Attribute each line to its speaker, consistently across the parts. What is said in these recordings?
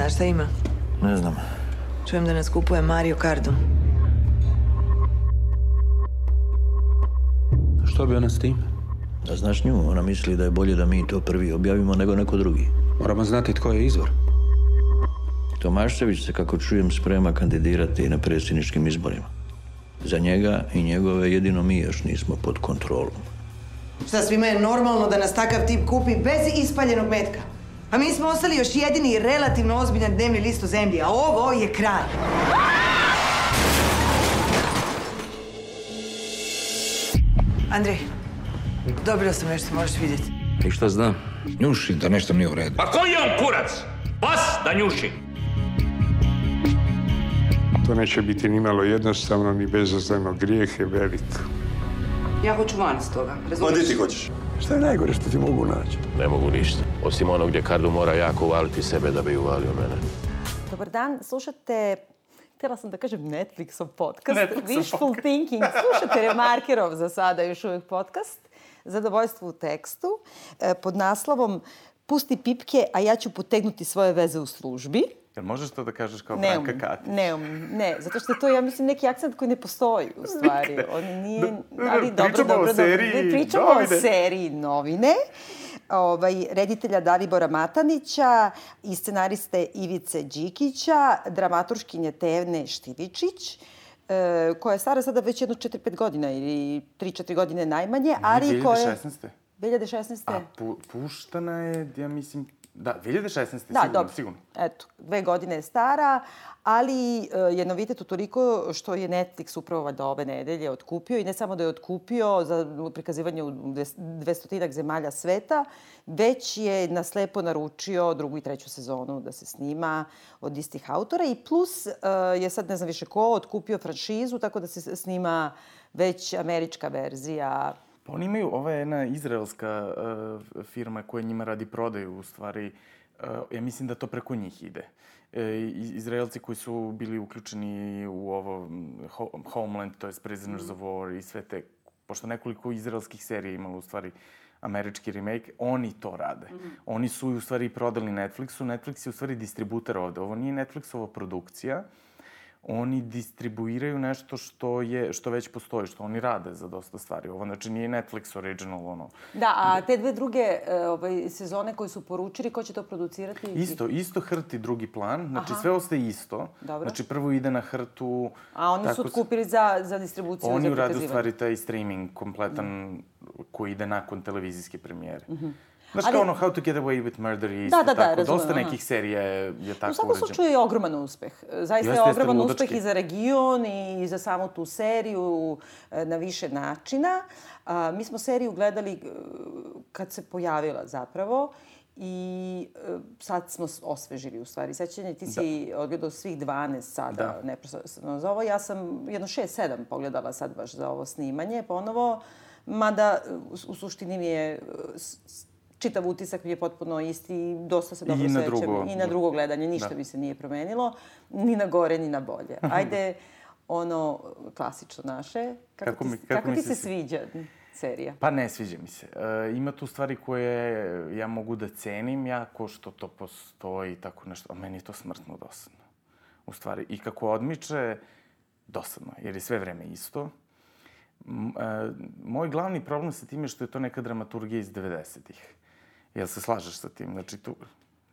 Speaker 1: Znaš šta ima?
Speaker 2: Ne znam.
Speaker 1: Čujem da nas kupuje Mario Kardom.
Speaker 3: Što bi ona s tim?
Speaker 2: Da znaš nju, ona misli da je bolje da mi to prvi objavimo nego neko drugi.
Speaker 3: Moramo znati tko je izvor.
Speaker 2: Tomašević se, kako čujem, sprema kandidirati na predsjedničkim izborima. Za njega i njegove jedino mi još nismo pod kontrolom.
Speaker 1: Šta svima je normalno da nas takav tip kupi bez ispaljenog metka? A mi smo ostali još jedini relativno ozbiljan dnevni list u zemlji, a ovo je kraj. Andrej, dobila sam nešto, možeš vidjeti.
Speaker 3: I šta znam?
Speaker 4: Njuši da nešto nije u redu.
Speaker 5: Pa koji je on kurac? Pas da njuši.
Speaker 6: To neće biti ni malo jednostavno, ni bezazleno. Grijeh je velik.
Speaker 7: Ja hoću van iz toga,
Speaker 8: Ma
Speaker 7: razumiješ?
Speaker 8: di ti hoćeš?
Speaker 6: Šta je najgore što ti mogu naći?
Speaker 5: Ne mogu ništa. Osim onog gdje Kardu mora jako uvaliti sebe da bi uvalio mene.
Speaker 9: Dobar dan, slušate Htjela sam da kažem Netflixov podcast,
Speaker 10: Netflixov
Speaker 9: Wishful
Speaker 10: podcast.
Speaker 9: Thinking. Slušate Remarkerov za sada još uvijek podcast, Zadovoljstvo u tekstu, e, pod naslovom Pusti pipke, a ja ću potegnuti svoje veze u službi.
Speaker 10: Jel možeš to da kažeš kao
Speaker 9: Ne
Speaker 10: Branka Katić?
Speaker 9: ne ne, zato što to, ja mislim, neki akcent koji ne postoji u stvari. On nije, ali dobro,
Speaker 10: Pričamo o
Speaker 9: dobro, dobro.
Speaker 10: seriji
Speaker 9: Pričamo
Speaker 10: Novine.
Speaker 9: o seriji novine. Ovaj, reditelja Dalibora Matanića i scenariste Ivice Đikića, dramaturškinje Tevne Štivičić, e, koja je stara sada već jedno 4-5 godina ili 3-4 godine najmanje, ali koja...
Speaker 10: 2016.
Speaker 9: 2016.
Speaker 10: A pu, puštana je, ja mislim, da, 2016.
Speaker 9: Da,
Speaker 10: sigurno,
Speaker 9: dobro.
Speaker 10: sigurno.
Speaker 9: Eto, dve godine je stara, ali e, je novitet utoliko što je Netflix upravo valjda ove nedelje otkupio i ne samo da je otkupio za prikazivanje u dves- dvestotinak zemalja sveta, već je naslepo naručio drugu i treću sezonu da se snima od istih autora i plus e, je sad ne znam više ko otkupio franšizu, tako da se snima već američka verzija
Speaker 10: Pa oni imaju, ova je jedna izraelska uh, firma koja njima radi prodaju, u stvari, uh, ja mislim da to preko njih ide. E, Izraelci koji su bili uključeni u ovo mm, Ho- Homeland, to je Prisoners of War i sve te, pošto nekoliko izraelskih serija imalo u stvari američki remake, oni to rade. Oni su u stvari prodali Netflixu. Netflix je u stvari distributer ovde. Ovo nije Netflixova produkcija. Oni distribuiraju nešto što je što već postoji, što oni rade za dosta stvari. Ovo znači nije Netflix original ono.
Speaker 9: Da, a te dve druge e, ovaj, sezone koje su poručili, ko će to producirati?
Speaker 10: Isto, isto hrt i drugi plan. Znači
Speaker 9: Aha.
Speaker 10: sve ostaje isto.
Speaker 9: Dobro.
Speaker 10: Znači prvo ide na hrtu.
Speaker 9: A oni su otkupili za, za distribuciju,
Speaker 10: Oni
Speaker 9: za
Speaker 10: urade u
Speaker 9: prikazivanje.
Speaker 10: stvari taj streaming kompletan koji ide nakon televizijske premijere. Znaš
Speaker 9: Ali-
Speaker 10: kao ono How to get away with murder i
Speaker 9: Da, da, da,
Speaker 10: tako.
Speaker 9: razumem,
Speaker 10: Dosta
Speaker 9: aha.
Speaker 10: nekih serija je, je tako
Speaker 9: U svakom slučaju je ogroman uspeh. Zaista
Speaker 10: Jeste,
Speaker 9: je
Speaker 10: jeste,
Speaker 9: ogroman
Speaker 10: ludački.
Speaker 9: uspeh i za region i za samu tu seriju e, na više načina. A, mi smo seriju gledali e, kad se pojavila zapravo i e, sad smo osvežili u stvari. Sećanje, ti si odgledao svih 12 sada
Speaker 10: Da.
Speaker 9: neprostano za ovo. Ja sam jedno 6-7 pogledala sad baš za ovo snimanje ponovo. Mada u, suštini mi je čitav utisak mi je potpuno isti i dosta se
Speaker 10: I
Speaker 9: dobro
Speaker 10: na
Speaker 9: sećam.
Speaker 10: drugo.
Speaker 9: I na drugo gledanje. Ništa
Speaker 10: Da.
Speaker 9: mi se nije promenilo. Ni na gore, ni na bolje. Ajde, ono klasično naše. Kako,
Speaker 10: Kako mi-
Speaker 9: kako
Speaker 10: kako mi
Speaker 9: ti
Speaker 10: se
Speaker 9: se
Speaker 10: svi-
Speaker 9: sviđa serija?
Speaker 10: Pa ne sviđa mi se. E, ima tu stvari koje ja mogu da cenim jako što to postoji i tako nešto, a meni je to smrtno dosadno. U stvari, i kako odmiče, dosadno, je, jer je sve vreme isto. E, moj glavni problem sa tim je što je to neka dramaturgija iz 90-ih. Jel se slažeš sa tim? Znači, tu...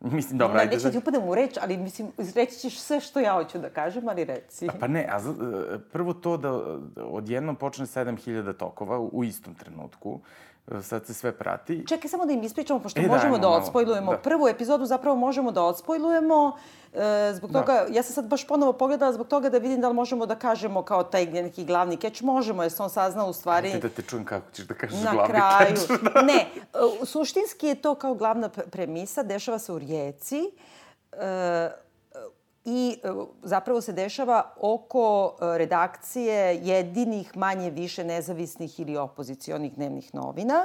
Speaker 10: Mislim, dobro, ajde.
Speaker 9: da- ti upadem u reč, ali mislim, reći ćeš sve što ja hoću da kažem, ali reci.
Speaker 10: Pa ne, a e, prvo to da da odjednom počne 7000 tokova u, istom trenutku, e, sad se sve prati.
Speaker 9: Čekaj samo da im ispričamo, pošto
Speaker 10: E,
Speaker 9: možemo
Speaker 10: dajmo
Speaker 9: da odspojlujemo.
Speaker 10: Da.
Speaker 9: Prvu epizodu zapravo možemo da odspojlujemo. E, zbog
Speaker 10: Da.
Speaker 9: toga, ja sam sad baš ponovo pogledala zbog toga da vidim da li možemo da kažemo kao taj neki glavni keč. Možemo, jer se on saznao u stvari...
Speaker 10: Ajde da te čujem kako ćeš da kažeš
Speaker 9: na
Speaker 10: glavni
Speaker 9: kraju.
Speaker 10: catch.
Speaker 9: ne, u- suštinski je to kao glavna pre- premisa, dešava se u Rijeci. E, I e, zapravo se dešava oko e, redakcije jedinih manje više nezavisnih ili opozicionih dnevnih novina.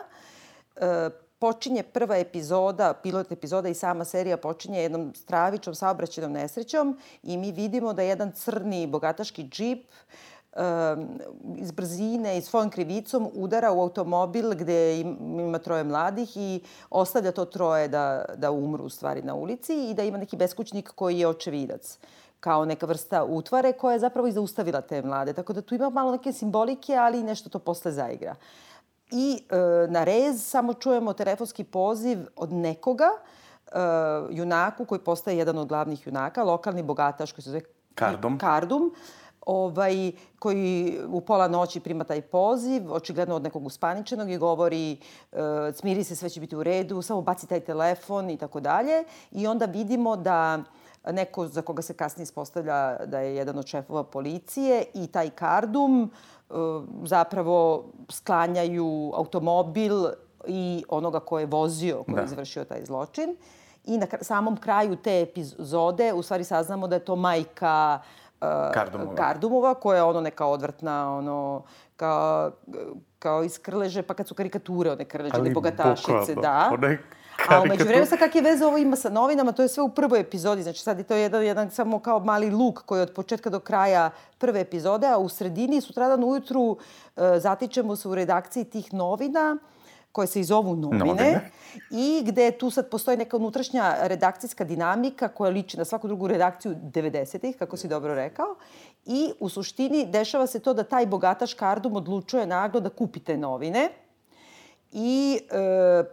Speaker 9: E, počinje prva epizoda, pilot epizoda i sama serija počinje jednom stravičnom saobraćenom nesrećom i mi vidimo da jedan crni bogataški džip iz brzine i svojom krivicom udara u automobil gde ima troje mladih i ostavlja to troje da, da umru u stvari na ulici i da ima neki beskućnik koji je očevidac kao neka vrsta utvare koja je zapravo i zaustavila te mlade. Tako da tu ima malo neke simbolike, ali i nešto to posle zaigra. I e, na rez samo čujemo telefonski poziv od nekoga, e, junaku koji postaje jedan od glavnih junaka, lokalni bogataš koji se zove
Speaker 10: Kardum.
Speaker 9: Kardum ovaj, koji u pola noći prima taj poziv, očigledno od nekog uspaničenog i govori e, smiri se, sve će biti u redu, samo baci taj telefon i tako dalje. I onda vidimo da neko za koga se kasnije ispostavlja da je jedan od šefova policije i taj kardum e, zapravo sklanjaju automobil i onoga ko je vozio, ko je da. izvršio taj zločin. I na samom kraju te epizode u stvari saznamo da je to majka uh,
Speaker 10: Kardumova.
Speaker 9: Kardumova, koja je ono neka odvrtna, ono, kao, kao iz Krleže, pa kad su karikature one Krleže, ili bogatašice, da. Ona je A umeđu vremena sa kakve veze ovo ima sa novinama, to je sve u prvoj epizodi. Znači sad je to jedan, jedan samo kao mali luk koji je od početka do kraja prve epizode, a u sredini sutradan ujutru e, zatičemo se u redakciji tih novina koje se i zovu novine, novine, i gde tu sad postoji neka unutrašnja redakcijska dinamika koja liči na svaku drugu redakciju 90-ih, kako si dobro rekao. I u suštini dešava se to da taj bogataš Kardum odlučuje naglo da kupi te novine i e,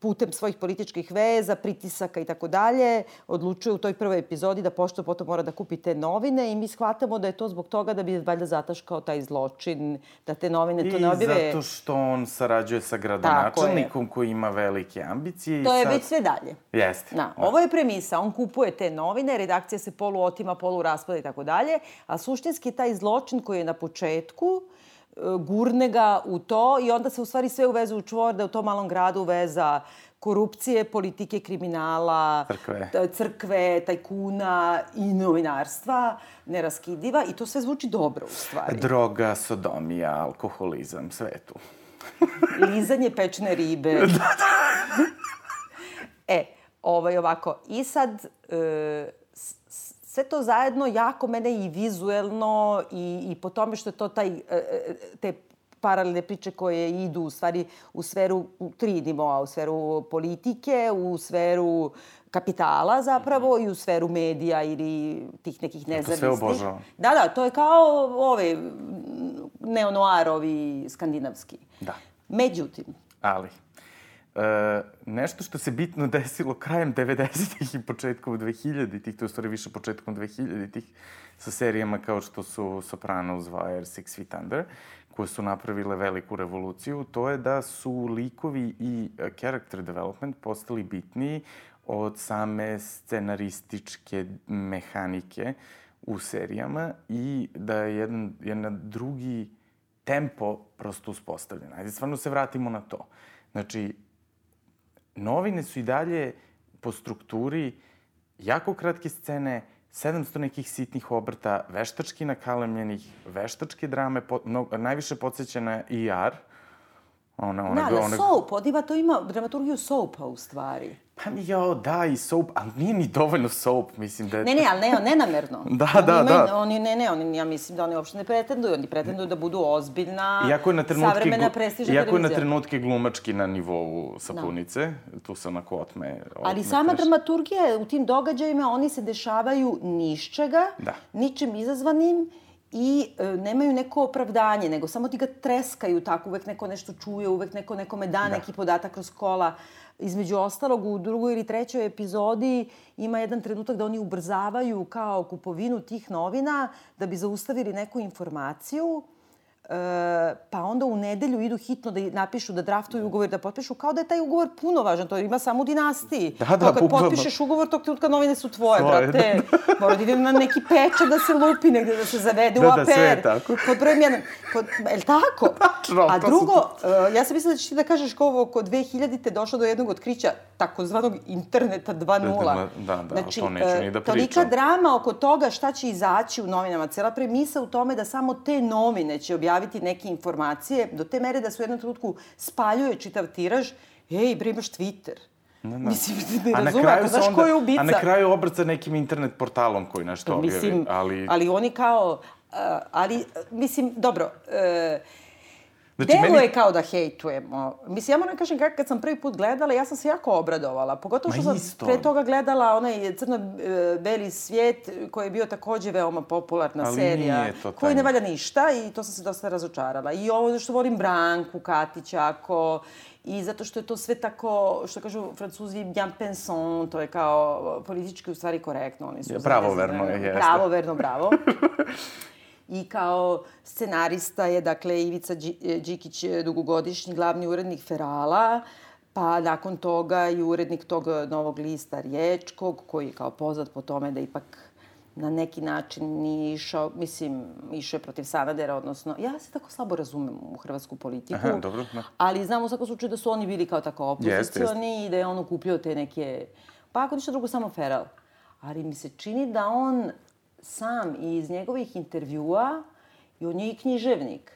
Speaker 9: putem svojih političkih veza, pritisaka i tako dalje, odlučuje u toj prvoj epizodi da pošto potom mora da kupi te novine i mi shvatamo da je to zbog toga da bi valjda zataškao taj zločin, da te novine to ne objave.
Speaker 10: I zato što on sarađuje sa gradonačelnikom koji ima velike ambicije.
Speaker 9: To je sad... već sve dalje.
Speaker 10: Jeste.
Speaker 9: Da, da. Ovo je premisa. On kupuje te novine, redakcija se polu otima, polu raspada i tako dalje, a suštinski taj zločin koji je na početku, gurne ga u to i onda se u stvari sve uveze u čvor da u tom malom gradu veza korupcije, politike, kriminala,
Speaker 10: crkve,
Speaker 9: crkve tajkuna i novinarstva neraskidiva i to sve zvuči dobro u stvari.
Speaker 10: Droga, sodomija, alkoholizam, sve tu.
Speaker 9: Lizanje pečne ribe. da, da. e, ovaj ovako, i sad e, sve to zajedno jako mene i vizuelno i, i po tome što je to taj, e, e, te paralelne priče koje idu u stvari u sferu u tri nivoa, u sferu politike, u sferu kapitala zapravo i u sferu medija ili tih nekih nezavisnih. To
Speaker 10: sve obožavam.
Speaker 9: Da, da, to je kao ove neonoarovi skandinavski.
Speaker 10: Da.
Speaker 9: Međutim.
Speaker 10: Ali. E, nešto što se bitno desilo krajem 90-ih i početkom 2000-ih, to je u stvari više početkom 2000-ih, sa serijama kao što su Sopranos, Wire, Six Feet Under, koje su napravile veliku revoluciju, to je da su likovi i e, character development postali bitniji od same scenarističke mehanike u serijama i da je jedan, jedan drugi tempo prosto uspostavljen. Ajde, stvarno se vratimo na to. Znači, novine su i dalje po strukturi jako kratke scene, 700 nekih sitnih obrta, veštački nakalemljenih, veštačke drame, po, no, najviše podsjeća na ER.
Speaker 9: Ona, ona, da, ona, soap, Odiva to ima dramaturgiju soapa u stvari.
Speaker 10: Pa mi, jo, da, i soap, ali nije ni dovoljno soap, mislim da je...
Speaker 9: Ne, ne, ali ne, nenamerno.
Speaker 10: da, oni da, imaju,
Speaker 9: da. Oni, ne, ne, oni, ja mislim da oni uopšte ne pretenduju, oni pretenduju da budu ozbiljna, iako je na trenutke, savremena prestižna
Speaker 10: Iako je na trenutke glumački na nivou sapunice, da. tu sam onako otme...
Speaker 9: Ali sama kreš. dramaturgija u tim događajima, oni se dešavaju nišćega,
Speaker 10: da.
Speaker 9: ničim izazvanim, i e, nemaju neko opravdanje, nego samo ti ga treskaju tako, uvek neko nešto čuje, uvek neko nekome da, da. neki podatak kroz kola. Između ostalog, u drugoj ili trećoj epizodi ima jedan trenutak da oni ubrzavaju kao kupovinu tih novina da bi zaustavili neku informaciju pa onda u nedelju idu hitno da napišu, da draftuju ugovor, da potpišu, kao da je taj ugovor puno važan, to ima samo u dinastiji.
Speaker 10: Da, da,
Speaker 9: kad potpišeš ugovor, tog trenutka novine su tvoje, Svoje, brate. Da. Mora da ide na neki pečat da se lupi negde, da se zavede
Speaker 10: da,
Speaker 9: u aper.
Speaker 10: Da, sve je tako.
Speaker 9: Pod brojem jedan. Pod, je li tako?
Speaker 10: Tačno.
Speaker 9: A drugo, uh, ja sam mislila da ćeš ti da kažeš kao ovo, oko 2000-te došlo do jednog otkrića takozvanog interneta 2.0.
Speaker 10: Da, da, da, znači, to neću ni da pričam.
Speaker 9: Tolika drama oko toga šta će izaći u novinama. Cela premisa u tome da samo te novine će objaviti neke informacije do te mere da se u jednom trenutku spaljuje čitav tiraž, ej, bre, imaš Twitter. Da, da. Mislim, ne razume, ako znaš ko je ubica.
Speaker 10: A na kraju obrca nekim internet portalom koji nešto objavi. Mislim, ali...
Speaker 9: ali oni kao, ali, mislim, dobro, e,
Speaker 10: Znači,
Speaker 9: Deluje
Speaker 10: meni-
Speaker 9: kao da hejtujemo. Mislim, ja moram kažem, kad, kad sam prvi put gledala, ja sam se jako obradovala. Pogotovo što
Speaker 10: Ma
Speaker 9: sam
Speaker 10: isto.
Speaker 9: pre toga gledala onaj crno-beli svijet koji je bio takođe veoma popularna
Speaker 10: Ali
Speaker 9: serija.
Speaker 10: nije to
Speaker 9: koji ne valja ništa i to sam se dosta razočarala. I ovo što volim Branku, Katić, ako... I zato što je to sve tako, što kažu francuzi, bien pensant, to je kao politički u stvari korektno. Oni su,
Speaker 10: Pravoverno je, jeste.
Speaker 9: Pravoverno, bravo. I kao scenarista je, dakle, Ivica Đi- Đikić, je dugogodišnji glavni urednik Ferala, pa nakon toga i urednik tog novog lista Riječkog, koji je kao poznat po tome da ipak na neki način nije išao, mislim, išao je protiv Sanadera, odnosno, ja se tako slabo razumem u hrvatsku politiku.
Speaker 10: Aha, dobro, da.
Speaker 9: Ali znam u svakom slučaju da su oni bili kao tako opozicioni i da je on okupljao te neke, pa ako ništa drugo, samo Feral. Ali mi se čini da on sam i iz njegovih intervjua, i on je i književnik,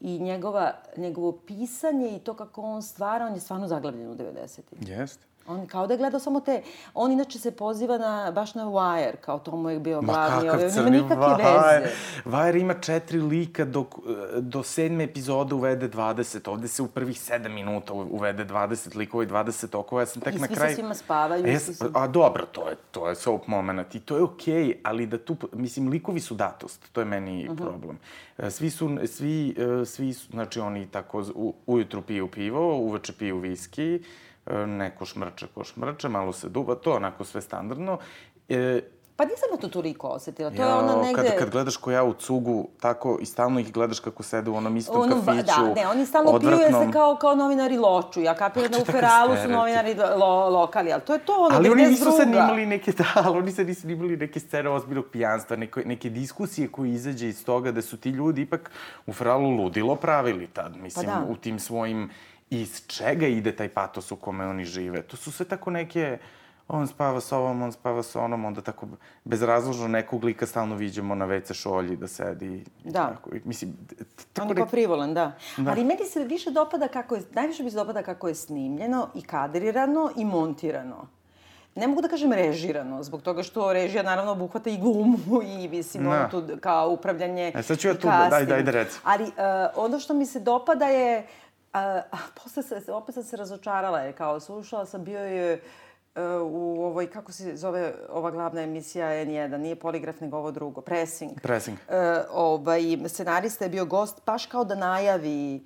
Speaker 9: i njegova, njegovo pisanje i to kako on stvara, on je stvarno zaglavljen u 90-im.
Speaker 10: Jeste.
Speaker 9: On kao da je gledao samo te... On inače se poziva na, baš na Wire, kao to mu je bio
Speaker 10: Ma
Speaker 9: glavni.
Speaker 10: kakav
Speaker 9: ovaj,
Speaker 10: crni Vajer.
Speaker 9: veze.
Speaker 10: Vajer ima četiri lika dok, do sedme epizode uvede 20. Ovde se u prvih sedam minuta uvede 20 likova i 20 okova. Ja sam tek
Speaker 9: I
Speaker 10: na
Speaker 9: svi sa
Speaker 10: kraju...
Speaker 9: svima spavaju,
Speaker 10: E,
Speaker 9: svi
Speaker 10: A dobro, to je, to je soap moment i to je okej, okay, ali da tu, mislim, likovi su datost, to je meni
Speaker 9: Mhm.
Speaker 10: problem. E, Svi su, svi, e, svi su, znači oni tako u, ujutru piju pivo, uveče piju viski, neko šmrče ko šmrče, malo se duva, to onako sve standardno. E,
Speaker 9: Pa nisam ja to toliko osetila. To je ono negde...
Speaker 10: Kad, kad gledaš ko ja u cugu, tako i stalno ih gledaš kako sede u onom istom
Speaker 9: Ono, ba-
Speaker 10: kafiću.
Speaker 9: Da, ne, oni stalno piju jer se
Speaker 10: odvratnom.
Speaker 9: kao, kao novinari loču. Ja kapiram da u Feralu su novinari lo, lokali, ali to je to, ono,
Speaker 10: Ali oni
Speaker 9: 92.
Speaker 10: nisu sad imali neke, da, ali oni sad nisu imali neke scene ozbiljnog pijanstva, neke, neke diskusije koje izađe iz toga da su ti ljudi ipak u Feralu ludilo pravili tad, mislim,
Speaker 9: da.
Speaker 10: u tim svojim, iz čega ide taj patos u kome oni žive. To su sve tako neke, on spava s ovom, on spava s onom, onda tako bezrazložno nekog lika stalno viđemo na WC šolji da sedi.
Speaker 9: Da.
Speaker 10: Tako, i mislim, tako
Speaker 9: On je kao da.
Speaker 10: Da.
Speaker 9: Ali meni se više dopada kako je, najviše mi se dopada kako je snimljeno i kadrirano i montirano. Ne mogu da kažem režirano, zbog toga što režija naravno obuhvata i glumu i mislim
Speaker 10: Da.
Speaker 9: ono tu kao upravljanje
Speaker 10: E, sad ću ja tu da- daj, daj da reci.
Speaker 9: Ali uh, ono što mi se dopada je, uh, posle se, opet sam se razočarala, jer kao slušala sam, bio je uh, u ovoj, kako se zove ova glavna emisija N1, nije poligraf nego ovo drugo, Pressing.
Speaker 10: Pressing.
Speaker 9: E, ovaj, scenarista je bio gost baš kao da najavi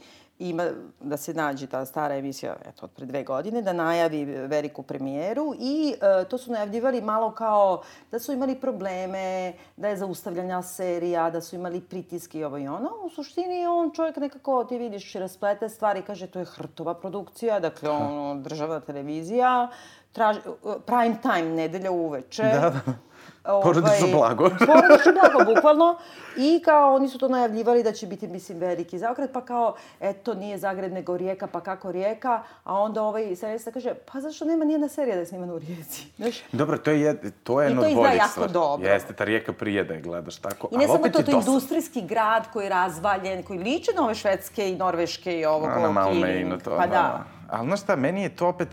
Speaker 9: ima da se nađe ta stara emisija eto, od pre dve godine, da najavi veliku premijeru i e, to su najavljivali malo kao da su imali probleme, da je zaustavljanja serija, da su imali pritiske i ovo i ono. U suštini on čovjek nekako, ti vidiš, rasplete stvari, kaže to je hrtova produkcija, dakle ono, državna televizija, traži, prime time, nedelja uveče.
Speaker 10: Da, da.
Speaker 9: Ovaj,
Speaker 10: Porodično blago.
Speaker 9: porodično blago, bukvalno. I kao oni su to najavljivali da će biti, mislim, veliki zaokret, pa kao, eto, nije Zagreb nego Rijeka, pa kako Rijeka, a onda ovaj scenarista kaže, pa zašto nema nijedna serija da je snimana u Rijeci? Znaš?
Speaker 10: Dobro, to je, to je
Speaker 9: I
Speaker 10: jedno
Speaker 9: to
Speaker 10: od
Speaker 9: izgleda
Speaker 10: boljih
Speaker 9: jako
Speaker 10: stvari.
Speaker 9: dobro.
Speaker 10: Jeste, ta rijeka prije da je gledaš tako.
Speaker 9: I ne samo to, to je industrijski grad koji je razvaljen, koji liči na ove švedske i norveške i ovo
Speaker 10: A,
Speaker 9: kao
Speaker 10: na Malme i na to.
Speaker 9: Pa da.
Speaker 10: Ali znaš šta, meni je to opet,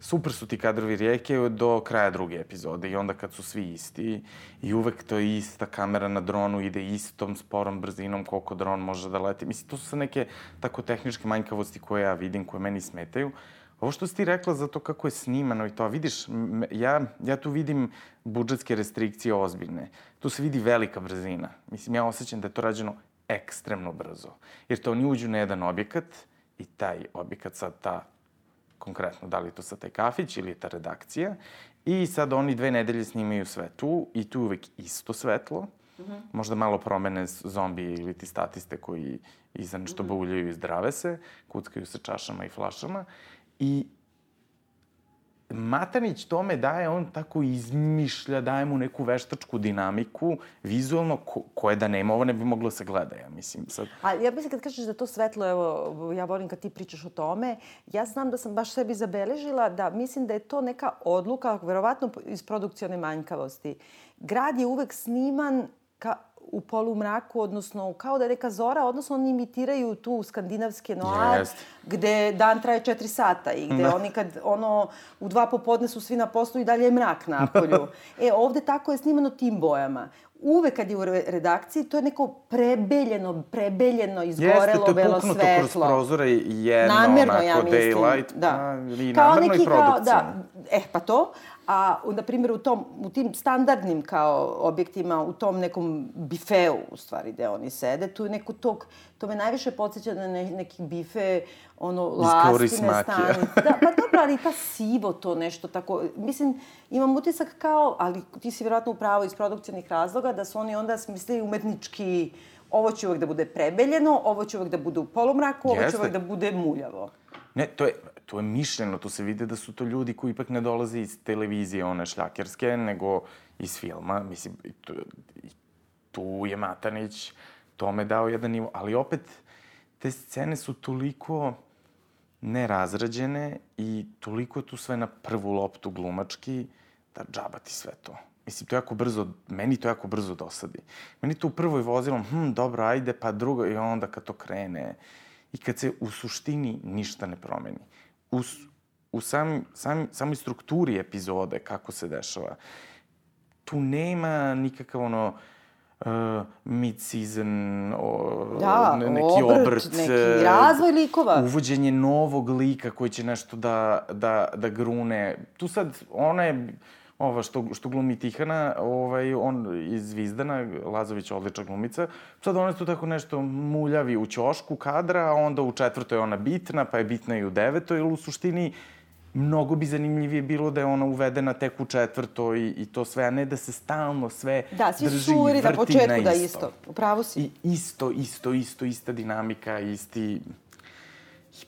Speaker 10: super su ti kadrovi rijeke do kraja druge epizode i onda kad su svi isti i uvek to je ista kamera na dronu ide istom sporom brzinom koliko dron može da leti. Mislim, to su sad neke tako tehničke manjkavosti koje ja vidim, koje meni smetaju. Ovo što si ti rekla za to kako je snimano i to, vidiš, ja, ja tu vidim budžetske restrikcije ozbiljne. Tu se vidi velika brzina. Mislim, ja osjećam da je to rađeno ekstremno brzo. Jer to oni uđu na jedan objekat i taj objekat sad ta konkretno, da li je to sad taj kafić ili je ta redakcija. I sad oni dve nedelje snimaju sve tu i tu je uvek isto svetlo. Možda malo promene zombije ili ti statiste koji iza nešto bauljaju i zdrave se, kuckaju se čašama i flašama. I Matanić tome daje, on tako izmišlja, daje mu neku veštačku dinamiku, vizualno, ko, koje da nema, ovo ne bi moglo se gleda, ja mislim. Sad,
Speaker 9: A ja mislim kad kažeš da to svetlo, evo, ja volim kad ti pričaš o tome, ja znam da sam baš sebi zabeležila da mislim da je to neka odluka, verovatno iz produkcione manjkavosti. Grad je uvek sniman ka, u polumraku, odnosno kao da je neka zora, odnosno oni imitiraju tu skandinavske noir,
Speaker 10: Jest.
Speaker 9: gde dan traje četiri sata i gde
Speaker 10: Da.
Speaker 9: oni kad ono u dva popodne su svi na poslu i dalje je mrak na polju. e, ovde tako je snimano tim bojama. uvek kad je u re- redakciji, to je neko prebeljeno, prebeljeno, izgorelo,
Speaker 10: Jeste, to je
Speaker 9: belo
Speaker 10: puknuto
Speaker 9: svetlo.
Speaker 10: kroz prozore i jedno
Speaker 9: namerno,
Speaker 10: onako
Speaker 9: ja mislim.
Speaker 10: daylight,
Speaker 9: da.
Speaker 10: pa i
Speaker 9: kao
Speaker 10: namerno
Speaker 9: neki
Speaker 10: i
Speaker 9: kao,
Speaker 10: produkcijno.
Speaker 9: da, e, pa to. A, na primjer, u, tom, u tim standardnim kao objektima, u tom nekom bifeu, u stvari, gde oni sede, tu je neko tog, to me najviše podsjeća na ne, neki bife, ono,
Speaker 10: smakija.
Speaker 9: stanice. Da, pa dobro, ali ta sivo to nešto tako, mislim, imam utisak kao, ali ti si vjerojatno u pravu iz produkcijnih razloga, da su oni onda smislili umetnički, ovo će uvek da bude prebeljeno, ovo će uvek da bude u polumraku, ovo će
Speaker 10: Jeste.
Speaker 9: uvek da bude muljavo.
Speaker 10: Ne, to je, to je mišljeno, to se vide da su to ljudi koji ipak ne dolaze iz televizije, one šljakerske, nego iz filma. Mislim, tu, tu je Matanić tome dao jedan nivo, ali opet te scene su toliko nerazrađene i toliko je tu sve na prvu loptu glumački da džaba ti sve to. Mislim, to jako brzo, meni to jako brzo dosadi. Meni to u prvoj vozilom, hm, dobro, ajde, pa drugo, i onda kad to krene, i kad se u suštini ništa ne promeni. U, u sam, sam, samoj strukturi epizode, kako se dešava, tu nema nikakav ono, uh, mid-season, o,
Speaker 9: Da,
Speaker 10: ne- neki
Speaker 9: obrt,
Speaker 10: obrt,
Speaker 9: neki
Speaker 10: e,
Speaker 9: razvoj likova.
Speaker 10: Uvođenje novog lika koji će nešto da, da, da grune. Tu sad, ona je, ova što, što glumi Tihana, ovaj, on iz Vizdana, Lazović odlična glumica, sad ona je tu tako nešto muljavi u ćošku kadra, a onda u četvrtoj je ona bitna, pa je bitna i u devetoj, ili u suštini mnogo bi zanimljivije bilo da je ona uvedena tek u četvrtoj i, i to sve, a ne da se stalno sve
Speaker 9: Da, svi
Speaker 10: drži
Speaker 9: su
Speaker 10: i
Speaker 9: na
Speaker 10: vrti
Speaker 9: početku da
Speaker 10: isto.
Speaker 9: je isto. Upravo si.
Speaker 10: I isto, isto, isto, ista dinamika, isti...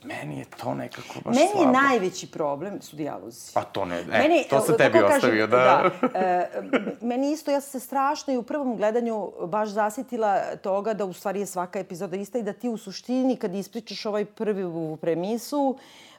Speaker 10: Meni je to nekako baš
Speaker 9: Meni
Speaker 10: slabo.
Speaker 9: je najveći problem su dijalozi.
Speaker 10: Pa to ne, e, to sam
Speaker 9: e,
Speaker 10: tebi ostavio,
Speaker 9: kažem,
Speaker 10: da.
Speaker 9: da e, meni isto, ja sam se strašno i u prvom gledanju baš zasitila toga da u stvari je svaka epizoda ista i da ti u suštini kad ispričaš ovaj prvi u premisu,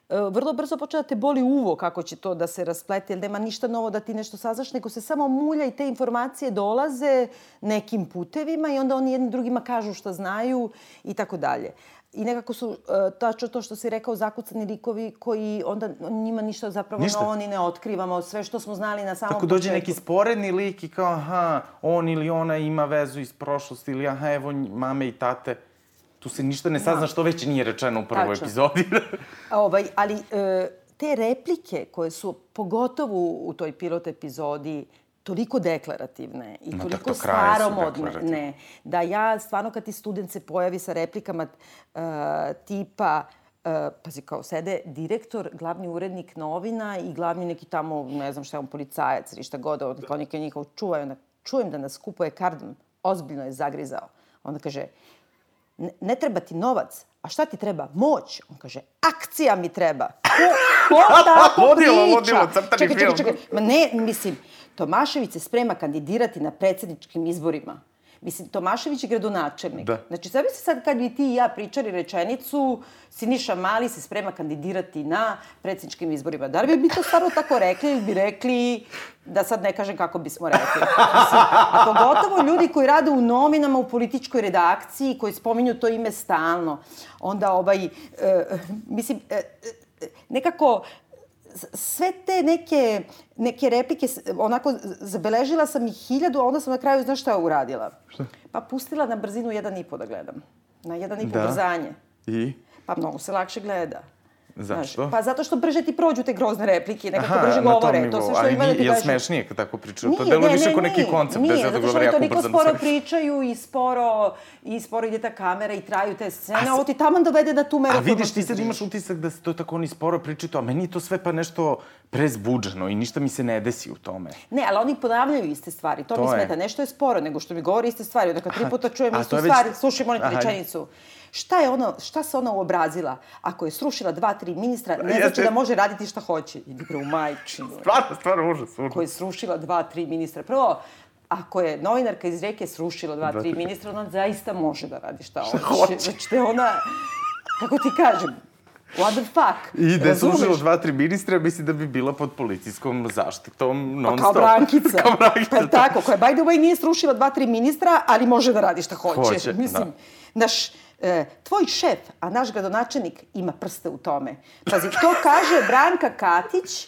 Speaker 9: e, vrlo brzo počne da te boli uvo kako će to da se rasplete, jer nema ništa novo da ti nešto saznaš, nego se samo mulja i te informacije dolaze nekim putevima i onda oni jedni drugima kažu šta znaju i tako dalje. I nekako su, uh, tačno to što si rekao, zakucani likovi koji onda njima ništa zapravo
Speaker 10: Ništa.
Speaker 9: novo ni ne otkrivamo. Sve što smo znali na samom
Speaker 10: Tako dođe
Speaker 9: početku.
Speaker 10: neki sporedni lik i kao, aha, on ili ona ima vezu iz prošlosti ili aha, evo mame i tate. Tu se ništa ne sazna što već nije rečeno u prvoj
Speaker 9: Tačno.
Speaker 10: epizodi.
Speaker 9: Ovaj, ali e, te replike koje su pogotovo u toj pilot epizodi toliko deklarativne i
Speaker 10: Ma,
Speaker 9: toliko staromodne, ne, da ja stvarno kad ti student se pojavi sa replikama uh, tipa Uh, pazi, kao sede direktor, glavni urednik novina i glavni neki tamo, ne znam šta je on, policajac ili šta god, on kao neki njihov čuvaj, onda čujem da nas kupuje kardom, ozbiljno je zagrizao. Onda kaže, ne, ne treba ti novac, a šta ti treba? Moć. On kaže, akcija mi treba. Ko, ko tako priča?
Speaker 10: ludilo, crtani
Speaker 9: čekaj,
Speaker 10: film.
Speaker 9: Čekaj, čekaj, Ma ne, mislim, Tomašević se sprema kandidirati na predsjedničkim izborima. Mislim, Tomašević je gradonačelnik.
Speaker 10: Da.
Speaker 9: Znači, sad bi se sad kad bi ti i ja pričali rečenicu, Siniša Mali se sprema kandidirati na predsjedničkim izborima. Da li bi mi to stvarno tako rekli ili bi rekli da sad ne kažem kako bismo rekli. Mislim, a pogotovo ljudi koji rade u novinama, u političkoj redakciji, koji spominju to ime stalno. Onda ovaj, e, mislim, e, e, nekako sve te neke, neke replike, onako, zabeležila sam ih hiljadu, a onda sam na kraju, znaš šta uradila? Šta? Pa pustila na brzinu jedan i po da gledam. Na jedan i po
Speaker 10: Da.
Speaker 9: brzanje.
Speaker 10: I?
Speaker 9: Pa mnogo se lakše gleda.
Speaker 10: Zašto?
Speaker 9: pa zato što brže ti prođu te grozne replike, nekako
Speaker 10: Aha,
Speaker 9: brže
Speaker 10: na tom
Speaker 9: govore.
Speaker 10: nivou.
Speaker 9: To sve što ima da ti kažem.
Speaker 10: smešnije kad tako pričaju? To
Speaker 9: Nije,
Speaker 10: deluje
Speaker 9: ne,
Speaker 10: više kao neki koncept,
Speaker 9: Nije,
Speaker 10: da se
Speaker 9: zato što
Speaker 10: dogovore
Speaker 9: oni
Speaker 10: jako
Speaker 9: toliko sporo pričaju i sporo, i sporo ide ta kamera i traju te scene. Ovo ti taman dovede da tu meru...
Speaker 10: A vidiš, ti sad imaš utisak da se to tako oni sporo pričaju, to, a meni je to sve pa nešto prezbuđeno i ništa mi se ne desi u tome.
Speaker 9: Ne, ali oni ponavljaju iste stvari. To,
Speaker 10: To
Speaker 9: mi
Speaker 10: je.
Speaker 9: smeta. Nešto je sporo, nego što mi govori iste stvari. Onda kad tri puta čujem
Speaker 10: a
Speaker 9: istu
Speaker 10: to je
Speaker 9: stvar, te
Speaker 10: Aha.
Speaker 9: rečenicu. Šta je ono, šta se ona uobrazila? Ako je srušila dva, tri ministra, ne
Speaker 10: Jeste.
Speaker 9: znači da može raditi šta hoće. Idi bre u majčinu.
Speaker 10: Stvarno, stvarno, užas, užas.
Speaker 9: Ako je srušila dva, tri ministra. Prvo, ako je novinarka iz reke srušila dva, tri ministra, ona zaista može da radi šta hoće.
Speaker 10: hoće.
Speaker 9: Znači da ona, kako ti kažem, what the fuck.
Speaker 10: I da je služilo dva, tri ministra, mislim da bi bila pod policijskom zaštitom non
Speaker 9: Pa kao
Speaker 10: stop.
Speaker 9: Brankica.
Speaker 10: kao Brankica.
Speaker 9: Pa tako, koja by the way nije srušila dva, tri ministra, ali može da radi šta hoće.
Speaker 10: Hoće,
Speaker 9: Mislim,
Speaker 10: da.
Speaker 9: naš, e, tvoj šef, a naš gradonačelnik ima prste u tome. Pazi, to kaže Branka Katić,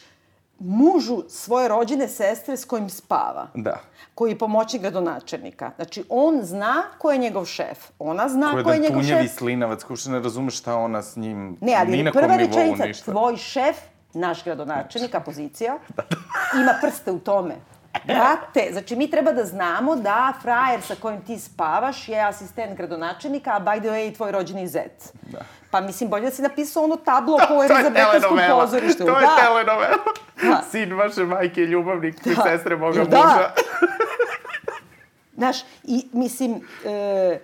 Speaker 9: mužu svoje rođene sestre s kojim spava.
Speaker 10: Da.
Speaker 9: Koji je pomoćnik gradonačelnika. Znači, on zna ko je njegov šef. Ona zna
Speaker 10: Ko je
Speaker 9: ko je
Speaker 10: da
Speaker 9: njegov šef.
Speaker 10: slinavac, ko što ne razume šta ona s njim...
Speaker 9: Ne, ali
Speaker 10: ni na
Speaker 9: prva
Speaker 10: kom nivou
Speaker 9: rečenica,
Speaker 10: ništa.
Speaker 9: tvoj šef, naš gradonačelnik, opozicija, ima prste u tome. Brate, znači mi treba da znamo da frajer sa kojim ti spavaš je asistent gradonačelnika, a by the way i tvoj rođeni zet. Da. Pa mislim, bolje da si napisao ono tablo je za betanskom pozorištu.
Speaker 10: To je
Speaker 9: da.
Speaker 10: telenovela.
Speaker 9: Da.
Speaker 10: Sin vaše majke je ljubavnik,
Speaker 9: Da.
Speaker 10: sestre moga
Speaker 9: Da.
Speaker 10: muža.
Speaker 9: Znaš, i mislim, e,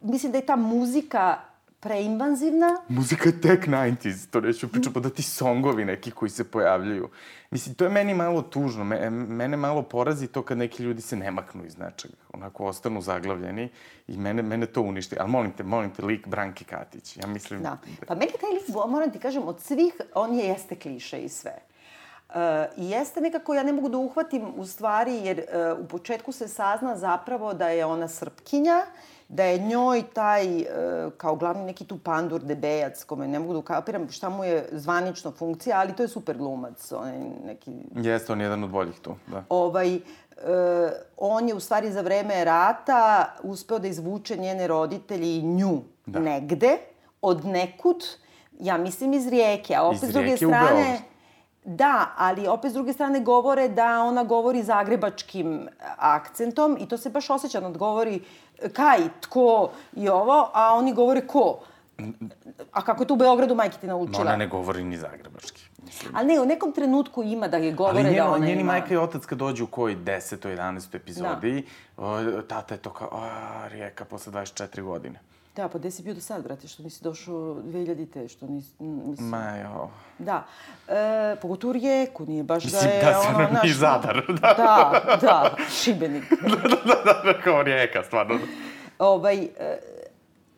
Speaker 9: mislim da je ta muzika preinvanzivna.
Speaker 10: Muzika je tek 90s, to neću pričati, pa da ti songovi neki koji se pojavljaju. Mislim, to je meni malo tužno. Me, mene malo porazi to kad neki ljudi se ne maknu iz nečega. Onako ostanu zaglavljeni i mene, mene to uništi. Ali molim te, molim te, lik Branke Katić. Ja mislim...
Speaker 9: Da. Pa meni taj lik, moram ti kažem, od svih, on je jeste kliše i sve. Uh, I jeste nekako, ja ne mogu da uhvatim u stvari, jer uh, u početku se sazna zapravo da je ona srpkinja, da je njoj taj, uh, kao glavni neki tu pandur, debejac, kome ne mogu da ukapiram šta mu je zvanično funkcija, ali to je super glumac, on je neki
Speaker 10: Jeste, on je jedan od boljih tu, da.
Speaker 9: ovaj, e, on je u stvari za vreme rata uspeo da izvuče njene roditelji i nju da. negde, od nekud, ja mislim iz rijeke, a opet
Speaker 10: Iz
Speaker 9: s druge strane... Da, ali opet s druge strane govore da ona govori zagrebačkim akcentom i to se baš osjeća, ona govori kaj, tko i ovo, a oni govore ko. A kako je to u Beogradu majke ti naučila?
Speaker 10: ona ne govori ni zagrebački. Mislim.
Speaker 9: Ali ne, u nekom trenutku ima da je govore da
Speaker 10: njeno,
Speaker 9: ona
Speaker 10: njeni
Speaker 9: ima...
Speaker 10: majka i otac kad dođu u kojoj 10. 11. epizodi, da. tata je to kao, a, rijeka posle 24 godine.
Speaker 9: Da, pa gde si bio do sad, brate, što nisi došao 2000-te, što nisi... Mislim,
Speaker 10: Ma jo.
Speaker 9: Da. E, pogotovo u Rijeku, nije baš
Speaker 10: Mislim,
Speaker 9: da je
Speaker 10: da,
Speaker 9: ono,
Speaker 10: stvarno
Speaker 9: znaš,
Speaker 10: nije Zadar, da.
Speaker 9: Da, da, Šibenik.
Speaker 10: da, da, da, kao rijeka, stvarno.
Speaker 9: ovaj, e,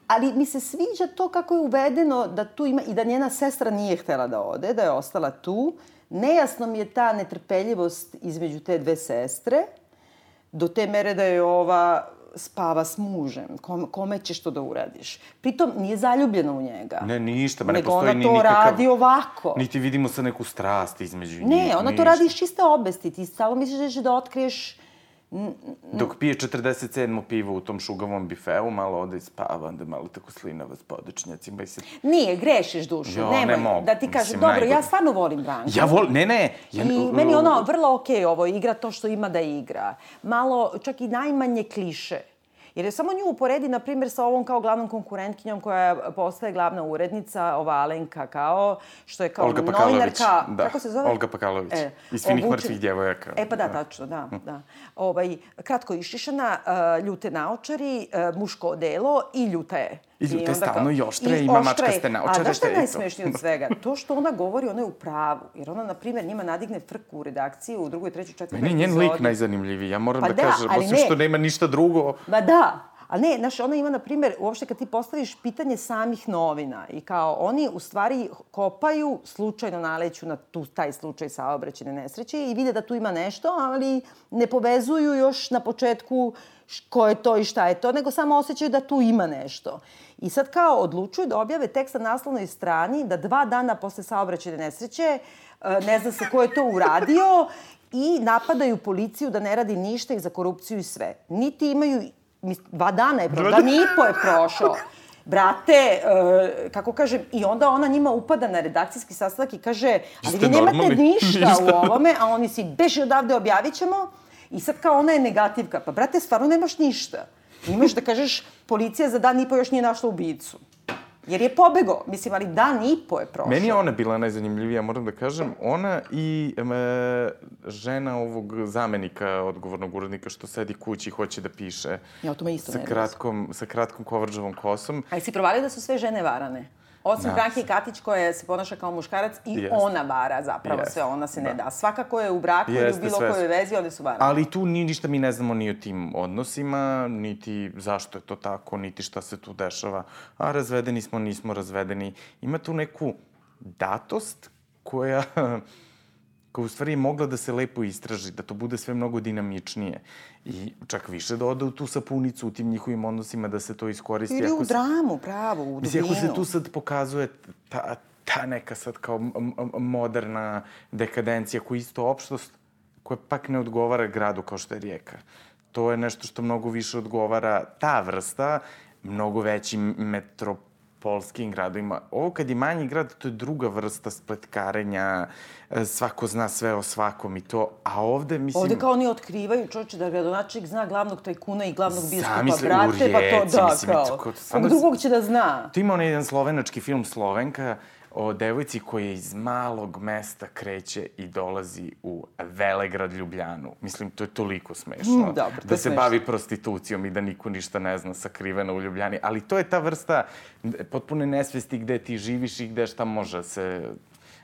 Speaker 9: ali mi se sviđa to kako je uvedeno da tu ima i da njena sestra nije htela da ode, da je ostala tu. Nejasno mi je ta netrpeljivost između te dve sestre, do te mere da je ova spava s mužem. Kome, kome ćeš to da uradiš? Pritom nije zaljubljena u njega.
Speaker 10: Ne, ništa, ma ne
Speaker 9: Nego
Speaker 10: postoji
Speaker 9: ona
Speaker 10: ni
Speaker 9: to
Speaker 10: nikakav...
Speaker 9: radi ovako.
Speaker 10: Niti vidimo sa neku strast između njih.
Speaker 9: Ne, ona to
Speaker 10: ništa.
Speaker 9: radi iz čiste obesti. Ti stalo misliš da ćeš da otkriješ...
Speaker 10: Dok pije 47. pivo u tom šugavom bifeu, malo ode i spava, onda malo tako slinava s podečnjacima i se...
Speaker 9: Nije, grešiš dušu.
Speaker 10: Jo,
Speaker 9: Nemoj
Speaker 10: ne mogu.
Speaker 9: da ti kažem,
Speaker 10: Mislim,
Speaker 9: dobro,
Speaker 10: najgore.
Speaker 9: ja stvarno volim Branku.
Speaker 10: Ja vol... Ne, ne. Ja...
Speaker 9: I meni ono vrlo okej ovo, igra to što ima da igra. Malo, čak i najmanje kliše. Jer je samo nju uporedi, na primjer, sa ovom kao glavnom konkurentkinjom koja postaje glavna urednica, ova Alenka, kao, što je kao
Speaker 10: Olga
Speaker 9: novinarka...
Speaker 10: Da,
Speaker 9: Kako se zove?
Speaker 10: Olga Pakalović. Iz Finih
Speaker 9: obučena-
Speaker 10: mrtvih djevojaka.
Speaker 9: E pa da,
Speaker 10: Da.
Speaker 9: tačno, da, da. Ovaj, kratko išišana, uh, ljute naočari, uh, muško odelo i ljuta je.
Speaker 10: I je
Speaker 9: onda
Speaker 10: stalno i oštra je,
Speaker 9: i
Speaker 10: ima mačkaste naočare,
Speaker 9: A znaš šta je najsmešnije od svega? To što ona govori, ona je u pravu. Jer ona, na primjer, njima nadigne frku u redakciji u drugoj, trećoj, četvrtoj
Speaker 10: Meni je njen lik
Speaker 9: epizodi.
Speaker 10: najzanimljiviji, ja moram
Speaker 9: Pa
Speaker 10: da,
Speaker 9: da,
Speaker 10: kažem, osim
Speaker 9: ne.
Speaker 10: što nema ništa drugo.
Speaker 9: Ma da, ali ne, znaš, ona ima, na primjer, uopšte kad ti postaviš pitanje samih novina i kao oni u stvari kopaju, slučajno naleću na tu, taj slučaj saobraćene nesreće i vide da tu ima nešto, ali ne povezuju još na početku ko je to i šta je to, nego samo osjećaju da tu ima nešto. I sad kao odlučuju da objave tekst na naslovnoj strani, da dva dana posle saobraćene nesreće e, ne zna se ko je to uradio i napadaju policiju da ne radi ništa i za korupciju i sve. Niti imaju, dva dana je prošlo, dan i po je prošao. Brate, e, kako kažem, i onda ona njima upada na redakcijski sastanak i kaže, ali vi nemate
Speaker 10: normalni?
Speaker 9: ništa u
Speaker 10: Ništa.
Speaker 9: ovome, a oni si beži odavde, objavit ćemo. I sad kao ona je negativka. Pa, brate, stvarno nemaš ništa. Imaš da kažeš, policija za dan i po još nije našla ubicu. Jer je pobego. Mislim, ali dan i po je prošao.
Speaker 10: Meni je ona bila najzanimljivija, moram da kažem. Ona i e, žena ovog zamenika, odgovornog urednika, što sedi kući i hoće da piše.
Speaker 9: Ja, to me isto
Speaker 10: sa
Speaker 9: nervira.
Speaker 10: kratkom, sa kratkom kovrđavom kosom.
Speaker 9: Ali si provalio da su sve žene varane? Osim
Speaker 10: Da.
Speaker 9: Branke Katić koja se ponaša kao muškarac i
Speaker 10: Jeste.
Speaker 9: ona vara zapravo
Speaker 10: Jeste.
Speaker 9: sve, ona se ne
Speaker 10: Da.
Speaker 9: da. Svaka koja je u braku ili u
Speaker 10: Jeste,
Speaker 9: bilo kojoj vezi, one su varane.
Speaker 10: Ali tu ni ništa mi ne znamo ni o tim odnosima, niti zašto je to tako, niti šta se tu dešava. A razvedeni smo, nismo razvedeni. Ima tu neku datost koja koja u stvari je mogla da se lepo istraži, da to bude sve mnogo dinamičnije. I čak više da ode u tu sapunicu u tim njihovim odnosima, da se to iskoristi.
Speaker 9: Ili u
Speaker 10: se-
Speaker 9: dramu, pravo, u
Speaker 10: Mislim,
Speaker 9: dubinu.
Speaker 10: ako se tu sad pokazuje ta, ta neka sad kao moderna dekadencija koja je isto opštost koja pak ne odgovara gradu kao što je rijeka. To je nešto što mnogo više odgovara ta vrsta, mnogo većim metropolskim gradovima. Ovo kad je manji grad, to je druga vrsta spletkarenja, e, svako zna sve o svakom i to, a ovde, mislim...
Speaker 9: Ovde kao oni otkrivaju, čovječe, da gradonačelnik zna glavnog tajkuna i glavnog biskupa,
Speaker 10: Zamisli,
Speaker 9: brate, pa to
Speaker 10: Rijeci,
Speaker 9: da,
Speaker 10: mislim,
Speaker 9: kao.
Speaker 10: to
Speaker 9: Kog drugog će da zna.
Speaker 10: Tu ima onaj jedan slovenački film Slovenka o devojci koja iz malog mesta kreće i dolazi u Velegrad Ljubljanu. Mislim, to je toliko smešno.
Speaker 9: Mm, dobro,
Speaker 10: da se
Speaker 9: smešno.
Speaker 10: bavi prostitucijom i da niko ništa ne zna sakrivena u Ljubljani. Ali to je ta vrsta potpune nesvesti gde ti živiš i gde šta može se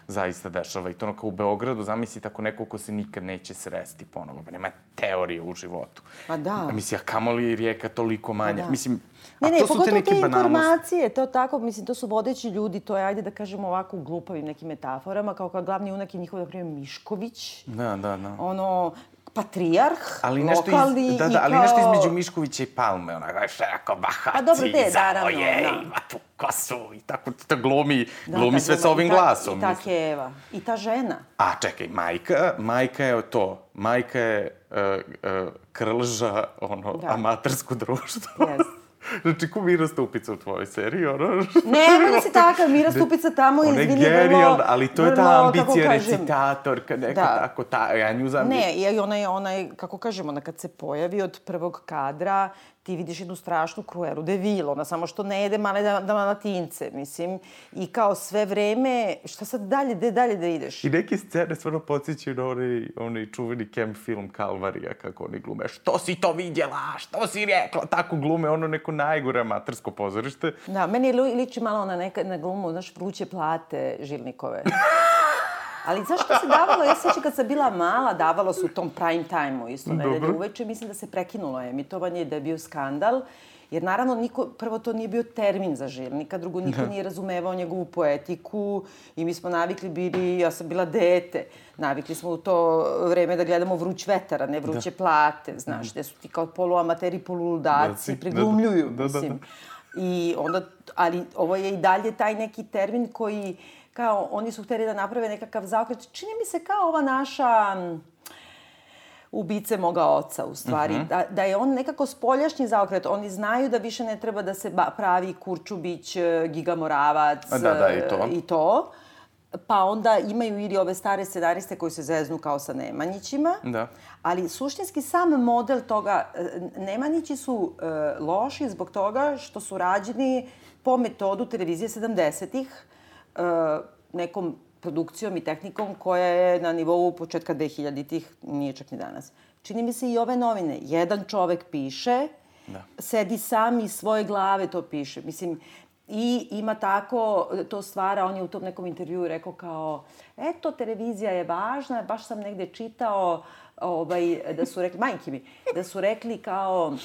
Speaker 10: zaista dešava. I to ono kao u Beogradu, zamisli tako neko ko se nikad neće sresti ponovo. Pa nema teorije u životu.
Speaker 9: Ma da.
Speaker 10: A mislim, a kamoli rijeka toliko manja.
Speaker 9: da.
Speaker 10: Mislim,
Speaker 9: Ne, ne,
Speaker 10: te
Speaker 9: pogotovo te
Speaker 10: banalnosti.
Speaker 9: informacije, to tako, mislim, to su vodeći ljudi, to je, ajde da kažemo ovako u glupavim nekim metaforama, kao kao glavni unak je njihov, na primjer, Mišković,
Speaker 10: Da, da, da.
Speaker 9: ono, patrijarh,
Speaker 10: Ali nešto,
Speaker 9: lokalni
Speaker 10: iz, da, da, ali
Speaker 9: kao...
Speaker 10: nešto između Miškovića i Palme, ona ga šako bahaci,
Speaker 9: Pa dobro, te, naravno,
Speaker 10: je,
Speaker 9: da.
Speaker 10: ima tu kosu i tako to glumi,
Speaker 9: Da,
Speaker 10: glumi
Speaker 9: ta
Speaker 10: sve
Speaker 9: gluma,
Speaker 10: sa ovim
Speaker 9: i ta-
Speaker 10: glasom.
Speaker 9: I ta. Keva. I ta žena.
Speaker 10: A čekaj, majka, majka je to, majka je uh, uh, krlža, ono,
Speaker 9: Da.
Speaker 10: amatersko društvo.
Speaker 9: Jeste.
Speaker 10: Znači, ko Mira Stupica u tvojoj seriji, ono...
Speaker 9: Ne, meni si takav, Mira Stupica tamo,
Speaker 10: Ona je
Speaker 9: izvini,
Speaker 10: genijalna,
Speaker 9: vrlo...
Speaker 10: ali to je ta
Speaker 9: vrlo,
Speaker 10: ambicija
Speaker 9: kažem,
Speaker 10: recitatorka, neka
Speaker 9: Da.
Speaker 10: tako, ta, ja nju znam...
Speaker 9: Ne, i ona je, ona je, kako kažemo, ona kad se pojavi od prvog kadra, ti vidiš jednu strašnu Cruelu de Vil, ona samo što ne jede male da, dalmatince, mislim. I kao sve vreme, šta sad dalje, gde dalje da ideš?
Speaker 10: I neke scene stvarno podsjećaju na onaj, onaj čuveni camp film Kalvarija, kako oni glume. Što si to vidjela? Što si rekla? Tako glume ono neko najgore amatersko pozorište.
Speaker 9: Da, meni li- liči malo na, neka, na glumu, znaš, vruće plate Žilnikove. Ali znaš što se davalo? Ja se sjećam kad sam bila mala, davalo se u tom prime time-u isto nedelje uveče. Mislim da se prekinulo emitovanje, da je bio skandal. Jer naravno, niko, prvo to nije bio termin za žilnika, drugo niko nije razumevao njegovu poetiku i mi smo navikli bili, ja sam bila dete, navikli smo u to vreme da gledamo vruć vetar, a ne vruće plate, znaš, gde su ti kao poluamateri, poluludaci,
Speaker 10: Da, si-
Speaker 9: preglumljuju,
Speaker 10: da, da, da, da.
Speaker 9: mislim. I onda, ali ovo je i dalje taj neki termin koji, kao, oni su hteli da naprave nekakav zaokret. Čini mi se kao ova naša ubice moga oca, u stvari.
Speaker 10: Mhm.
Speaker 9: da, da je on nekako spoljašnji zaokret. Oni znaju da više ne treba da se pravi Kurčubić, e, Giga Moravac
Speaker 10: A da, da, i to.
Speaker 9: e, i to. Pa onda imaju ili ove stare scenariste koji se zeznu kao sa Nemanjićima.
Speaker 10: Da.
Speaker 9: Ali suštinski sam model toga, e, Nemanjići su e, loši zbog toga što su rađeni po metodu televizije 70-ih, e, nekom produkcijom i tehnikom koja je na nivou početka 2000-ih, nije čak ni danas. Čini mi se i ove novine. Jedan čovek piše,
Speaker 10: Da.
Speaker 9: sedi sam iz svoje glave to piše. Mislim, i ima tako, to stvara, on je u tom nekom intervjuu rekao kao, eto, televizija je važna, baš sam negde čitao, ovaj, da su rekli, majke mi, da su rekli kao,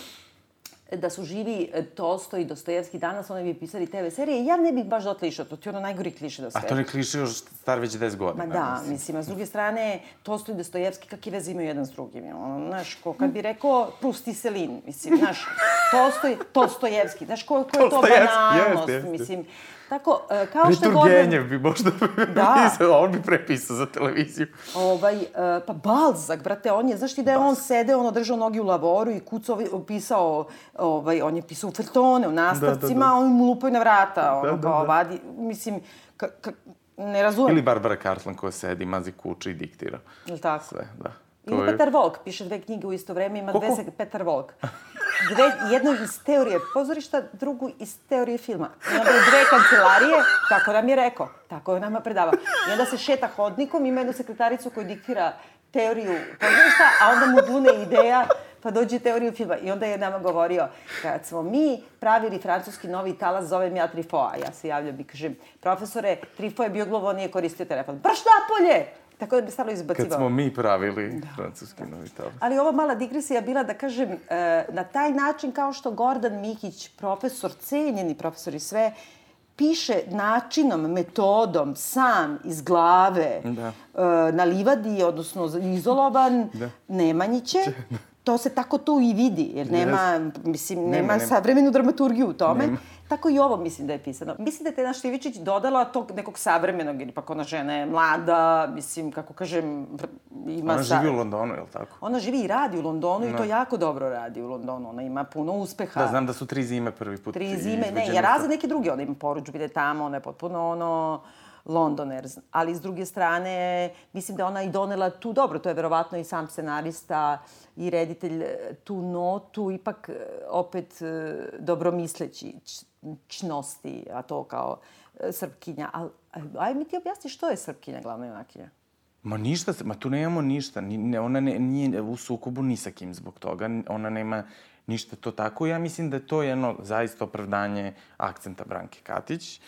Speaker 9: da su živi e, Tolstoj i Dostojevski danas, oni bi pisali TV serije. Ja ne bih baš dotle išao, to ti je ono najgori kliše na
Speaker 10: A
Speaker 9: svetu.
Speaker 10: to ne kliše još star već 10 godina.
Speaker 9: Ma da,
Speaker 10: mislim.
Speaker 9: mislim, a s druge strane, Tolstoj i Dostojevski, kakve veze imaju jedan s drugim? je Ono, znaš, ko kad bi rekao Prust i Selin, mislim, znaš, Tolstoj, Tolstojevski, znaš, ko, ko je to banalnost,
Speaker 10: jeste, jeste.
Speaker 9: mislim. Tako, e, kao što je
Speaker 10: Priturgenjev bi možda
Speaker 9: Da.
Speaker 10: pisao, on bi prepisao za televiziju.
Speaker 9: Ovaj, e, pa Balzak, brate, on je, znaš ti da je on sedeo, ono držao nogi u lavoru i kucao, pisao, ovaj, on je pisao u feltone, u nastavcima,
Speaker 10: da, da.
Speaker 9: a oni mu lupaju na vrata, ono,
Speaker 10: Da, da,
Speaker 9: kao
Speaker 10: da.
Speaker 9: vadi, mislim, ka, ka, ne razumem.
Speaker 10: Ili Barbara Cartland koja sedi, mazi kuće i diktira.
Speaker 9: Jel tako?
Speaker 10: Sve, da.
Speaker 9: Ili Petar Volk, piše dve knjige u isto vreme, ima dve se Petar Volk. Dve, jednu iz teorije pozorišta, drugu iz teorije filma. I onda je dve kancelarije, tako nam je rekao, tako je nama predavao. I onda se šeta hodnikom, ima jednu sekretaricu koja diktira teoriju pozorišta, a onda mu bune ideja, pa dođe teoriju filma. I onda je nama govorio, kad smo mi pravili francuski novi talas, zovem ja Trifoa. Ja se javljam i kažem, profesore, Trifo je bio gluvo, on nije koristio telefon. Brš napolje! Tako da bi stalo izbacivao.
Speaker 10: Kad smo mi pravili francuski novi talas.
Speaker 9: Ali ova mala digresija bila da kažem, e, na taj način kao što Gordan Mikić, profesor, cenjeni profesor i sve, piše načinom, metodom, sam, iz glave,
Speaker 10: Da.
Speaker 9: e, na livadi, odnosno izolovan,
Speaker 10: Da.
Speaker 9: Nemanjiće, to se tako tu i vidi, jer nema, mislim, nema,
Speaker 10: Nema, nema.
Speaker 9: savremenu dramaturgiju u tome.
Speaker 10: Nema.
Speaker 9: Tako i ovo mislim da je pisano. Mislim da je Tena Štivičić dodala tog nekog savremenog, ili pak ona žena je mlada, mislim, kako kažem, ima...
Speaker 10: Ona
Speaker 9: sa-
Speaker 10: živi u Londonu, je li tako?
Speaker 9: Ona živi i radi u Londonu i to
Speaker 10: Da.
Speaker 9: jako dobro radi u Londonu. Ona ima puno uspeha.
Speaker 10: Da, znam da su tri zime prvi put
Speaker 9: Tri zime, ne, ja razne neke druge, ona ima poručbine tamo, ona je potpuno ono Londoner, ali s druge strane, mislim da ona i donela tu, dobro, to je verovatno i sam scenarista i reditelj e, tu notu, ipak e, opet e, dobromisleći čnosti, a to kao Srpkinja. Al, aj mi ti objasni što je Srpkinja glavna junakinja?
Speaker 10: Ma ništa, ma tu nemamo ništa. Ni, ne, ona ne, nije u sukobu ni sa kim zbog toga. Ona nema ništa to tako. Ja mislim da je to jedno zaista opravdanje akcenta Branke Katić.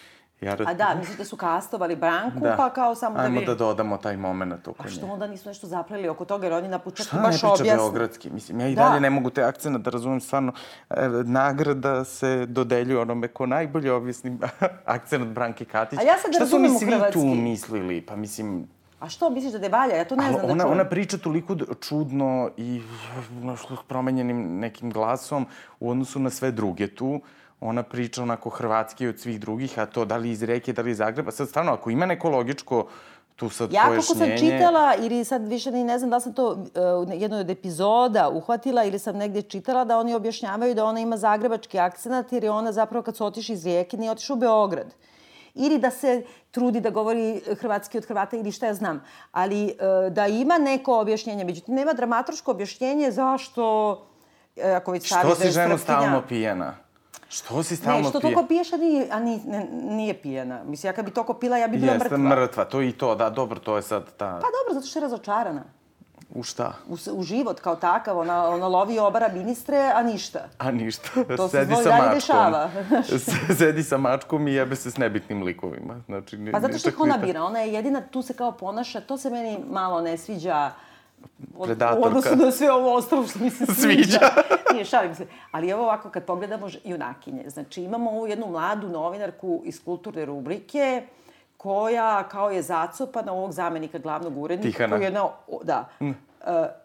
Speaker 10: Jer,
Speaker 9: A da, misliš da su kastovali Branku,
Speaker 10: Da.
Speaker 9: pa kao samo da
Speaker 10: Ajmo
Speaker 9: bi...
Speaker 10: da dodamo taj moment oko
Speaker 9: A što
Speaker 10: nje.
Speaker 9: onda nisu nešto zapleli oko toga, jer oni na početku
Speaker 10: Šta ne
Speaker 9: baš
Speaker 10: priča beogradski? Mislim, ja i
Speaker 9: Da.
Speaker 10: dalje ne mogu te akcena da razumem stvarno. E, nagrada se dodeljuje onome ko najbolje objasni akcent Branke Katić.
Speaker 9: A ja sad
Speaker 10: Šta su
Speaker 9: u
Speaker 10: svi tu mislili? Pa mislim,
Speaker 9: A što misliš da ne valja? Ja to ne znam da
Speaker 10: ona,
Speaker 9: čujem.
Speaker 10: ona priča toliko čudno i promenjenim nekim glasom u odnosu na sve druge tu. Ona priča onako hrvatski od svih drugih, a to da li iz Reke, da li iz Zagreba. Sad stvarno, ako ima neko logičko tu sad
Speaker 9: Ja kako
Speaker 10: pojašnjenje...
Speaker 9: sam čitala, ili sad više ni ne znam da sam to uh, u jednoj od epizoda uhvatila ili sam negdje čitala da oni objašnjavaju da ona ima zagrebački akcenat jer je ona zapravo kad su otišli iz Rijeke nije otišla u Beograd. Ili da se trudi da govori hrvatski od Hrvata ili šta ja znam. Ali uh, da ima neko objašnjenje. Međutim, nema dramaturško objašnjenje zašto, uh, ako već
Speaker 10: Što si
Speaker 9: Srpkinja-
Speaker 10: stalno pijena? Što si stalno
Speaker 9: Ne, što toliko piješ, a nije, a nije, ne, nije pijena. Mislim, ja kad bi toliko pila, ja bi bila
Speaker 10: Jeste
Speaker 9: mrtva.
Speaker 10: mrtva, to i to, da, dobro, to je sad ta...
Speaker 9: Pa dobro, zato što je razočarana.
Speaker 10: U šta?
Speaker 9: U, u život kao takav, ona, ona lovi obara ministre, a ništa.
Speaker 10: A ništa.
Speaker 9: To se
Speaker 10: Sedi sa mačkom.
Speaker 9: dešava.
Speaker 10: Sedi sa mačkom i jebe se s nebitnim likovima. Znači,
Speaker 9: Pa zato što ih ona bira, ona je jedina tu se kao ponaša, to se meni malo ne sviđa od,
Speaker 10: Predatorka.
Speaker 9: u odnosu na sve ovo ostalo što mi se sviđa.
Speaker 10: Sviđa.
Speaker 9: Nije, šalim se. Ali evo ovako, kad pogledamo junakinje, znači imamo ovu jednu mladu novinarku iz kulturne rubrike, koja kao je zacopana ovog zamenika glavnog urednika.
Speaker 10: Tihana.
Speaker 9: Koji je jedna, da, mm.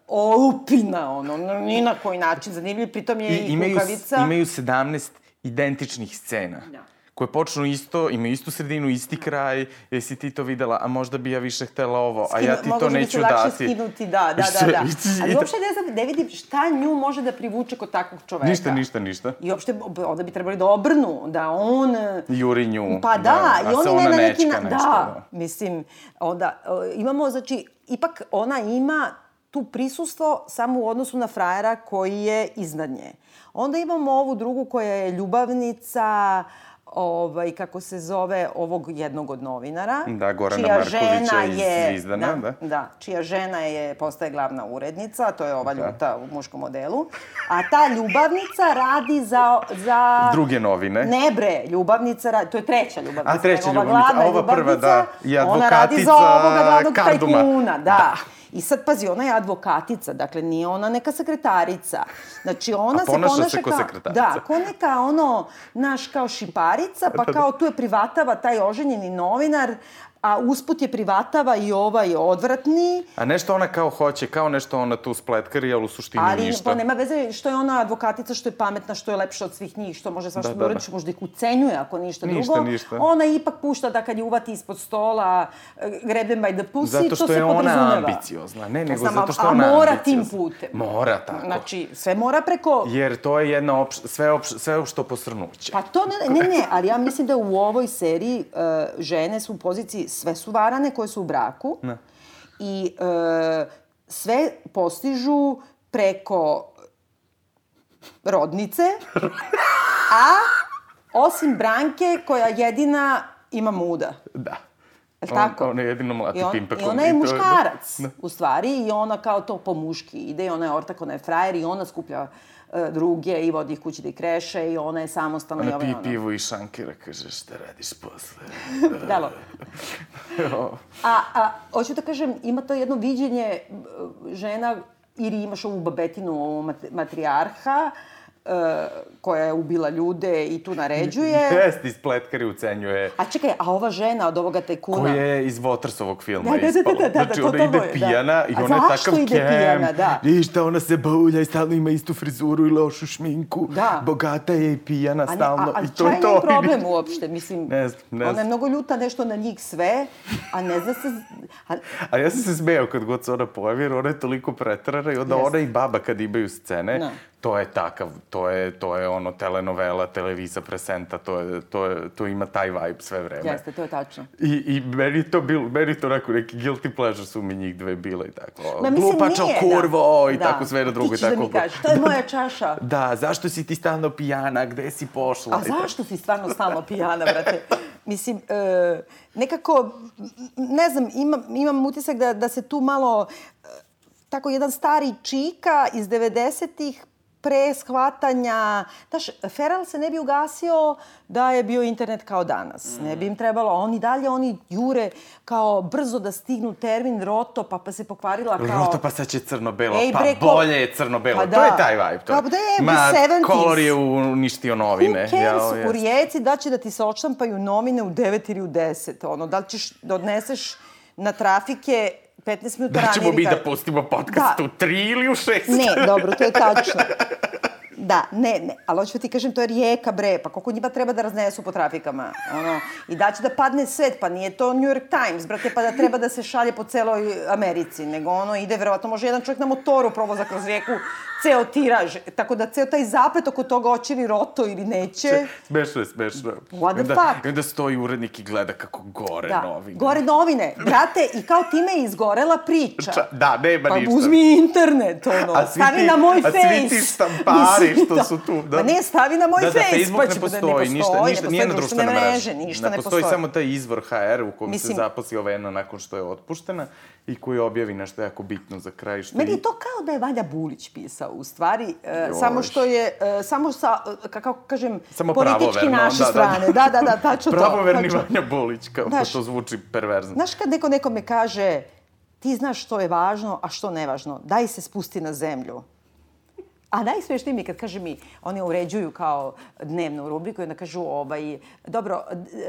Speaker 9: olupina, ono, no, ni na koji način zanimljiv, pritom je i,
Speaker 10: I imaju,
Speaker 9: kukavica.
Speaker 10: imaju 17 identičnih scena.
Speaker 9: Da.
Speaker 10: Koje počnu isto, imaju istu sredinu, isti kraj, jesi ti to videla, a možda bi ja više htela ovo, a ja ti
Speaker 9: Skinu-
Speaker 10: to
Speaker 9: može bi
Speaker 10: neću
Speaker 9: se lakše
Speaker 10: dati.
Speaker 9: skinuti, da, da, da, da. Ali uopšte ne znam, ne vidim šta nju može da privuče kod takvog čoveka.
Speaker 10: Ništa, ništa, ništa.
Speaker 9: I uopšte onda bi trebali da obrnu, da on...
Speaker 10: Juri nju.
Speaker 9: Pa da,
Speaker 10: a
Speaker 9: i
Speaker 10: ona
Speaker 9: ne na neki na...
Speaker 10: nešto,
Speaker 9: Da, mislim, onda imamo, znači, ipak ona ima tu prisustvo samo u odnosu na frajera koji je iznad nje. Onda imamo ovu drugu koja je ljubavnica, ovaj, kako se zove, ovog jednog od novinara.
Speaker 10: Da, Gorana
Speaker 9: čija
Speaker 10: Markovića
Speaker 9: žena
Speaker 10: iz
Speaker 9: je,
Speaker 10: Zvizdana, da.
Speaker 9: da, čija žena je, postaje glavna urednica, a to je ova
Speaker 10: Da.
Speaker 9: ljuta u muškom modelu. A ta ljubavnica radi za... za...
Speaker 10: Druge novine.
Speaker 9: Ne bre, ljubavnica radi, to je treća ljubavnica.
Speaker 10: A, treća
Speaker 9: ova
Speaker 10: ljubavnica, a ova prva, da, i
Speaker 9: Ona radi za
Speaker 10: advokatica
Speaker 9: ovoga glavnog
Speaker 10: Karduma.
Speaker 9: tajkuna, da. I sad, pazi, ona je advokatica, dakle nije ona neka sekretarica. Znači, ona
Speaker 10: A
Speaker 9: se
Speaker 10: ponaša
Speaker 9: ponaša
Speaker 10: se ko
Speaker 9: kao...
Speaker 10: sekretarica.
Speaker 9: Da, ko neka ono, naš kao šiparica, pa kao tu je privatava taj oženjeni novinar, a usput je privatava i ovaj odvratni,
Speaker 10: A nešto ona kao hoće, kao nešto ona tu spletkari, ali u suštini
Speaker 9: ali
Speaker 10: ništa.
Speaker 9: pa nema veze što je ona advokatica, što je pametna, što je lepša od svih njih, što može svašta
Speaker 10: Da,
Speaker 9: da,
Speaker 10: da,
Speaker 9: uradi,
Speaker 10: da.
Speaker 9: možda ih ucenjuje ako ništa,
Speaker 10: Ništa,
Speaker 9: drugo.
Speaker 10: ništa.
Speaker 9: Ona ipak pušta da kad je uvati ispod stola, grab them by the pussy,
Speaker 10: Zato
Speaker 9: to
Speaker 10: što
Speaker 9: se
Speaker 10: je ona ambiciozna. Ne,
Speaker 9: To
Speaker 10: nego
Speaker 9: znam,
Speaker 10: zato što
Speaker 9: a,
Speaker 10: ona
Speaker 9: A mora
Speaker 10: ambiciozna.
Speaker 9: tim putem.
Speaker 10: Mora tako.
Speaker 9: Znači, sve mora preko...
Speaker 10: Jer to je jedna opš, sve, opš, sve opšto posrnuće.
Speaker 9: Pa to ne, ne, ne, ali ja mislim da u ovoj seriji uh, žene su u poziciji, sve su varane koje su u braku.
Speaker 10: Ne.
Speaker 9: I uh, sve postižu preko rodnice, a osim Branke koja jedina ima muda.
Speaker 10: Da.
Speaker 9: Je li
Speaker 10: On-
Speaker 9: tako?
Speaker 10: ona jedino mlati
Speaker 9: I, on,
Speaker 10: pimpekom
Speaker 9: I ona je
Speaker 10: je-
Speaker 9: muškarac,
Speaker 10: Da.
Speaker 9: u stvari, i ona kao to po muški ide, i ona je ortak, ona je frajer, i ona skuplja e, druge i vodi ih kući da ih kreše, i ona je samostalna
Speaker 10: Ona
Speaker 9: i
Speaker 10: pije
Speaker 9: ono.
Speaker 10: pivo i šankira, kaže šta radiš posle.
Speaker 9: Dalo. A, a, hoću da kažem, ima to jedno viđenje m, žena, ili imaš ovu babetinu, ovu mat- matrijarha, e, koja je ubila ljude i tu naređuje.
Speaker 10: Jeste, iz pletkari ucenjuje.
Speaker 9: A čekaj, a ova žena od ovoga tajkuna...
Speaker 10: Koja je iz Watersovog filma
Speaker 9: Da, da, da,
Speaker 10: ispala.
Speaker 9: da, da, da,
Speaker 10: znači,
Speaker 9: to
Speaker 10: ona
Speaker 9: to
Speaker 10: ide
Speaker 9: je, da.
Speaker 10: pijana i
Speaker 9: A
Speaker 10: ona je
Speaker 9: zašto
Speaker 10: takav
Speaker 9: ide
Speaker 10: kem.
Speaker 9: pijana, da?
Speaker 10: Ništa, ona se baulja i stalno ima istu frizuru i lošu šminku.
Speaker 9: Da.
Speaker 10: Bogata je i pijana
Speaker 9: A, ne,
Speaker 10: stalno.
Speaker 9: a, a
Speaker 10: I to je to.
Speaker 9: nije problem uopšte, mislim.
Speaker 10: Ne znam, ne
Speaker 9: Ona je
Speaker 10: znam.
Speaker 9: mnogo ljuta nešto na njih sve, a ne zna se... A,
Speaker 10: A ja sam se smejao kad god se ona pojavi, jer ona je toliko pretrana i onda
Speaker 9: Jeste.
Speaker 10: ona i baba kad imaju scene,
Speaker 9: Da.
Speaker 10: To je takav, to je, to je ono telenovela, televisa presenta, to, je, to, je, to ima taj vibe sve vreme.
Speaker 9: jeste, to je tačno.
Speaker 10: I, I meni to bilo, meni to onako neki guilty pleasure su mi njih dve bile i tako.
Speaker 9: Ma, mislim,
Speaker 10: Glupačo,
Speaker 9: nije,
Speaker 10: kurvo
Speaker 9: da.
Speaker 10: i
Speaker 9: Da.
Speaker 10: tako sve na drugo.
Speaker 9: Ti
Speaker 10: i
Speaker 9: ćeš
Speaker 10: tako.
Speaker 9: da mi kažeš, to je moja čaša.
Speaker 10: Da, zašto si ti stalno pijana, gde si pošla?
Speaker 9: A zašto si stvarno stalno pijana, brate? Mislim, e, nekako, ne znam, imam, imam utisak da, da se tu malo, e, tako jedan stari čika iz 90-ih, pre shvatanja, znaš, Feral se ne bi ugasio da je bio internet kao danas. Ne bi im trebalo, oni dalje, oni jure kao brzo da stignu termin roto, pa, pa se pokvarila kao...
Speaker 10: Roto, pa sad će crno-belo, pa
Speaker 9: bre, ko-
Speaker 10: bolje je crno-belo.
Speaker 9: Pa
Speaker 10: To
Speaker 9: da.
Speaker 10: je taj vibe. To.
Speaker 9: Pa da je,
Speaker 10: Ma,
Speaker 9: 70s.
Speaker 10: kolor je uništio novine.
Speaker 9: Who cares
Speaker 10: Jao,
Speaker 9: u
Speaker 10: jeste.
Speaker 9: rijeci da će da ti se odštampaju novine u 9 ili u 10. Ono, da li ćeš da odneseš na trafike 15 minuta
Speaker 10: Da
Speaker 9: ranije
Speaker 10: ćemo
Speaker 9: ili
Speaker 10: mi da pustimo podcast
Speaker 9: Da.
Speaker 10: u tri ili u šest.
Speaker 9: Ne, dobro, to je tačno. Da, ne, ne, ali hoću da ti kažem, to je rijeka, bre, pa koliko njima treba da raznesu po trafikama, ono, i da će da padne svet, pa nije to New York Times, brate, pa da treba da se šalje po celoj Americi, nego ono ide, verovatno može jedan čovjek na motoru provoza kroz rijeku, ceo tiraž, tako da ceo taj zaplet oko toga hoće li roto ili neće,
Speaker 10: Smešno je, smešno.
Speaker 9: What the
Speaker 10: onda,
Speaker 9: fuck?
Speaker 10: I onda stoji urednik i gleda kako gore
Speaker 9: da,
Speaker 10: novine.
Speaker 9: gore novine, brate, i kao time je izgorela priča.
Speaker 10: Ča- da, nema
Speaker 9: Pa
Speaker 10: ništa.
Speaker 9: uzmi internet, ono,
Speaker 10: A
Speaker 9: stavi
Speaker 10: ti-
Speaker 9: na moj
Speaker 10: a
Speaker 9: face.
Speaker 10: svi ti štampari
Speaker 9: Mislim,
Speaker 10: što su tu, da.
Speaker 9: Ma ne, stavi na moj
Speaker 10: da, da,
Speaker 9: face,
Speaker 10: Facebook
Speaker 9: pa
Speaker 10: ne
Speaker 9: će bude-
Speaker 10: postoji, ništa,
Speaker 9: ne
Speaker 10: ništa,
Speaker 9: postoji
Speaker 10: nije na
Speaker 9: društvene mreže, ništa ne
Speaker 10: postoji.
Speaker 9: postoji.
Speaker 10: samo taj izvor HR u kom
Speaker 9: Mislim-
Speaker 10: se zaposli ova jedna nakon što je otpuštena i koji objavi nešto jako bitno za kraj. Što
Speaker 9: Meni je to kao da je Valja Bulić pisao, u stvari, e, samo što je, e, samo sa, e, kako kažem,
Speaker 10: Samo
Speaker 9: politički naše
Speaker 10: da, da, da.
Speaker 9: strane. Da, da, da, tačno to.
Speaker 10: Pravoverni
Speaker 9: tačno.
Speaker 10: Vanja Bolić, kao
Speaker 9: Znaš,
Speaker 10: to zvuči perverzno.
Speaker 9: Znaš kad neko nekome kaže ti znaš što je važno, a što nevažno, daj se spusti na zemlju. A najsmešnije mi kad kaže mi, oni uređuju kao dnevnu rubriku i onda kažu, ovaj, dobro,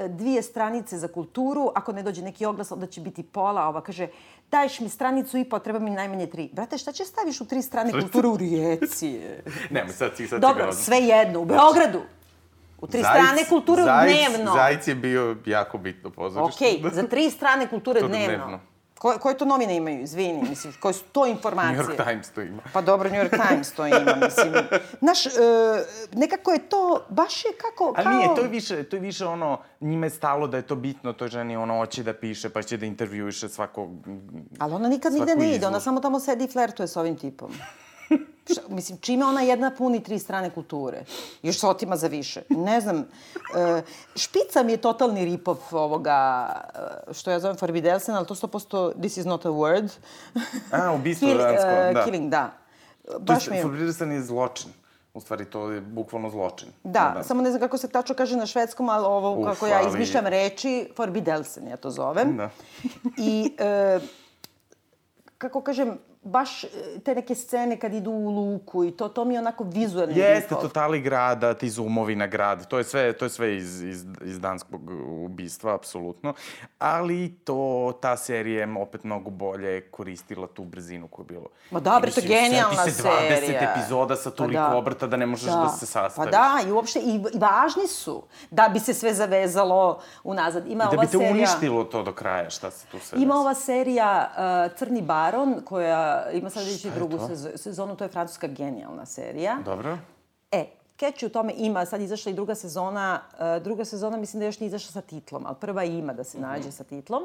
Speaker 9: dvije stranice za kulturu, ako ne dođe neki oglas, onda će biti pola, ova kaže, daješ mi stranicu i po, treba mi najmanje tri. Brate, šta će staviš u tri strane kulture u Rijeci?
Speaker 10: Nemoj, sad si, sad
Speaker 9: Dobro, sve jedno, u Beogradu. U tri strane kulture
Speaker 10: Zajc,
Speaker 9: dnevno.
Speaker 10: Zajc je bio jako bitno pozorište.
Speaker 9: Okej, za tri strane kulture dnevno.
Speaker 10: dnevno.
Speaker 9: Ko, koje to novine imaju, izvini, mislim, koje su to informacije?
Speaker 10: New York Times to ima.
Speaker 9: Pa dobro, New York Times to ima, mislim. Znaš, e, nekako je to, baš je kako,
Speaker 10: Ali
Speaker 9: kao...
Speaker 10: nije, to je više, to je više ono, njima je stalo da je to bitno, toj ženi ono hoće da piše, pa će da intervjuiše svakog...
Speaker 9: Ali ona nikad nigde ne ide, ona samo tamo sedi i flertuje s ovim tipom. Šta, mislim, čime ona jedna puni tri strane kulture? Još se otima za više. Ne znam. E, špica mi je totalni rip-off ovoga, e, što ja zovem Forbidelsen, ali to 100% this is not a word.
Speaker 10: A, ubistvo
Speaker 9: Kill- e,
Speaker 10: da.
Speaker 9: Killing, da.
Speaker 10: To
Speaker 9: Baš mi
Speaker 10: je. Fabridersan je zločin. U stvari, to je bukvalno zločin.
Speaker 9: Da, samo ne znam kako se tačno kaže na švedskom, ali ovo
Speaker 10: Uf,
Speaker 9: kako ja
Speaker 10: ali-
Speaker 9: izmišljam reči, Forbidelsen ja to zovem.
Speaker 10: Da.
Speaker 9: I, e, kako kažem, baš e, te neke scene kad idu u luku i to, to mi je onako vizualni
Speaker 10: Jeste, totali grada, ti zoomovi na grad, to je sve, to je sve iz, iz, iz danskog ubistva, apsolutno. Ali to, ta serija je opet mnogo bolje koristila tu brzinu koju je bilo.
Speaker 9: Ma da, bre, to je genijalna
Speaker 10: seti se 20
Speaker 9: serija.
Speaker 10: epizoda sa
Speaker 9: Pa
Speaker 10: toliko
Speaker 9: da.
Speaker 10: obrta da ne možeš da, se sastaviš.
Speaker 9: Pa da, i uopšte, i, i važni su da bi se sve zavezalo unazad. Ima
Speaker 10: I da bi te
Speaker 9: serija...
Speaker 10: uništilo to do kraja, šta se tu sve
Speaker 9: Ima ova serija uh, Crni baron, koja ima sad već i drugu sezo- sezonu, to je francuska genijalna serija.
Speaker 10: Dobro.
Speaker 9: E, Catch u tome ima, sad izašla i druga sezona, uh, druga sezona mislim da još nije izašla sa titlom, ali prva ima da se nađe sa titlom.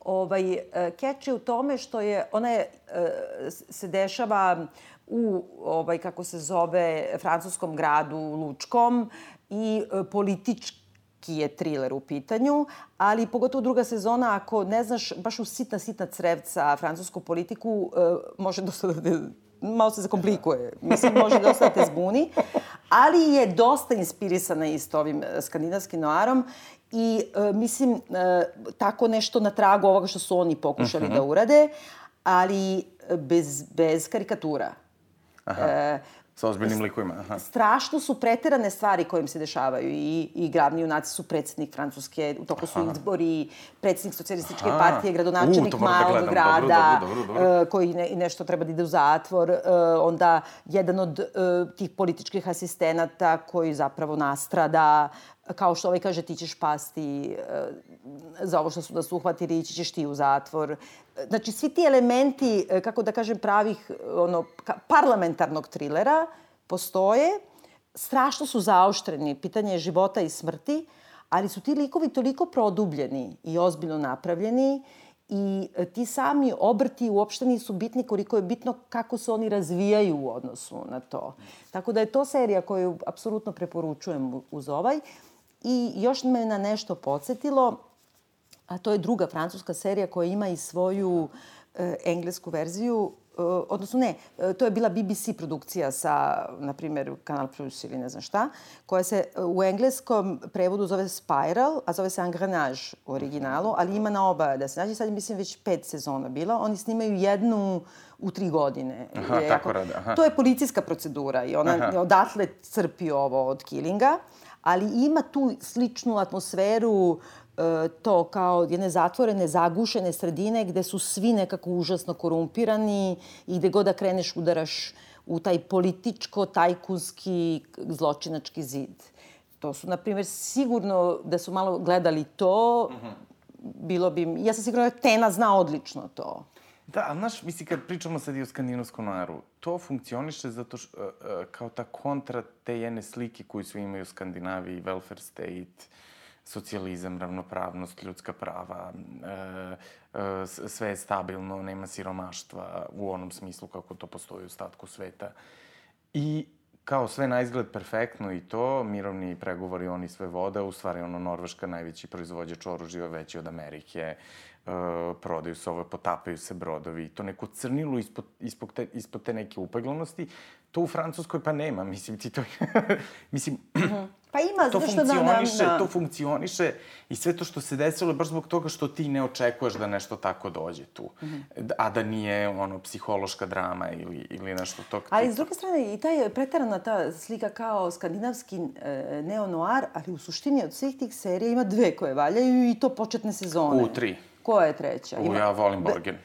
Speaker 9: Ovaj, uh, Catch je u tome što je, ona je, uh, se dešava u, ovaj, kako se zove, francuskom gradu Lučkom i uh, politički je thriller u pitanju, ali pogotovo druga sezona, ako ne znaš baš u sitna, sitna crevca francusku politiku, e, može dosta da te, malo se zakomplikuje. Mislim, može dosta da te zbuni, ali je dosta inspirisana isto ovim e, skandinavskim noarom i e, mislim, e, tako nešto na tragu ovoga što su oni pokušali da urade, ali bez, bez karikatura. E,
Speaker 10: Sa ozbiljnim likovima, aha.
Speaker 9: strašno su preterane stvari koje im se dešavaju i, i glavni junaci su predsednik Francuske, u toku su izbori, predsednik socijalističke
Speaker 10: Aha.
Speaker 9: partije, gradonačelnik
Speaker 10: U, da
Speaker 9: malog
Speaker 10: gledam.
Speaker 9: grada,
Speaker 10: Dobro, dobro, dobro, dobro.
Speaker 9: e, koji ne, nešto treba da ide u zatvor, e, onda jedan od e, tih političkih asistenata koji zapravo nastrada, kao što ovaj kaže ti ćeš pasti e, za ovo što su nas uhvatili, ići ćeš ti u zatvor. Znači, svi ti elementi, e, kako da kažem, pravih ono, ka- parlamentarnog trilera postoje, strašno su zaoštreni, pitanje je života i smrti, ali su ti likovi toliko produbljeni i ozbiljno napravljeni i ti sami obrti uopšte nisu bitni koliko je bitno kako se oni razvijaju u odnosu na to. Tako da je to serija koju apsolutno preporučujem uz ovaj. I još me na nešto podsjetilo, a to je druga francuska serija koja ima i svoju e, englesku verziju, e, odnosno ne, e, to je bila BBC produkcija sa, na primjer, Kanal Plus ili ne znam šta, koja se u engleskom prevodu zove Spiral, a zove se Engrenage u originalu, ali ima na oba da se nađe. Sad mislim, već pet sezona bila. Oni snimaju jednu u tri godine.
Speaker 10: Aha,
Speaker 9: Je
Speaker 10: tako rade, aha.
Speaker 9: To je policijska procedura i ona
Speaker 10: Aha.
Speaker 9: odatle crpi ovo od Killinga, ali ima tu sličnu atmosferu e, to kao jedne zatvorene, zagušene sredine gde su svi nekako užasno korumpirani i gde god da kreneš udaraš u taj političko-tajkunski zločinački zid. To su, na primjer, sigurno da su malo gledali to, bilo bi... Ja sam sigurna da Tena zna odlično to.
Speaker 10: Da, ali znaš, misli, kad pričamo sad i o skandinavskom naru, to funkcioniše zato što, uh, uh, kao ta kontra te jedne slike koju svi imaju u Skandinaviji, welfare state, socijalizam, ravnopravnost, ljudska prava, uh, uh, sve je stabilno, nema siromaštva u onom smislu kako to postoji u statku sveta. I kao sve na izgled perfektno i to, mirovni pregovori oni sve vode, u stvari ono Norveška najveći proizvođač oružja, veći od Amerike, uh, prodaju se ovo, potapaju se brodovi, to neko crnilo ispod, ispod, te, ispod te neke upeglanosti, to u Francuskoj pa nema, mislim ti to, mislim,
Speaker 9: Pa ima,
Speaker 10: to
Speaker 9: zato što na, na,
Speaker 10: funkcioniše,
Speaker 9: na...
Speaker 10: to funkcioniše i sve to što se desilo je baš zbog toga što ti ne očekuješ da nešto tako dođe tu.
Speaker 9: Mhm.
Speaker 10: A da nije ono psihološka drama ili, ili nešto tog
Speaker 9: Ali, s druge strane, i taj pretarana ta slika kao skandinavski e, neo-noir, ali u suštini od svih tih serija ima dve koje valjaju i to početne sezone.
Speaker 10: U, tri.
Speaker 9: Koja je treća?
Speaker 10: U, ja volim Borgen.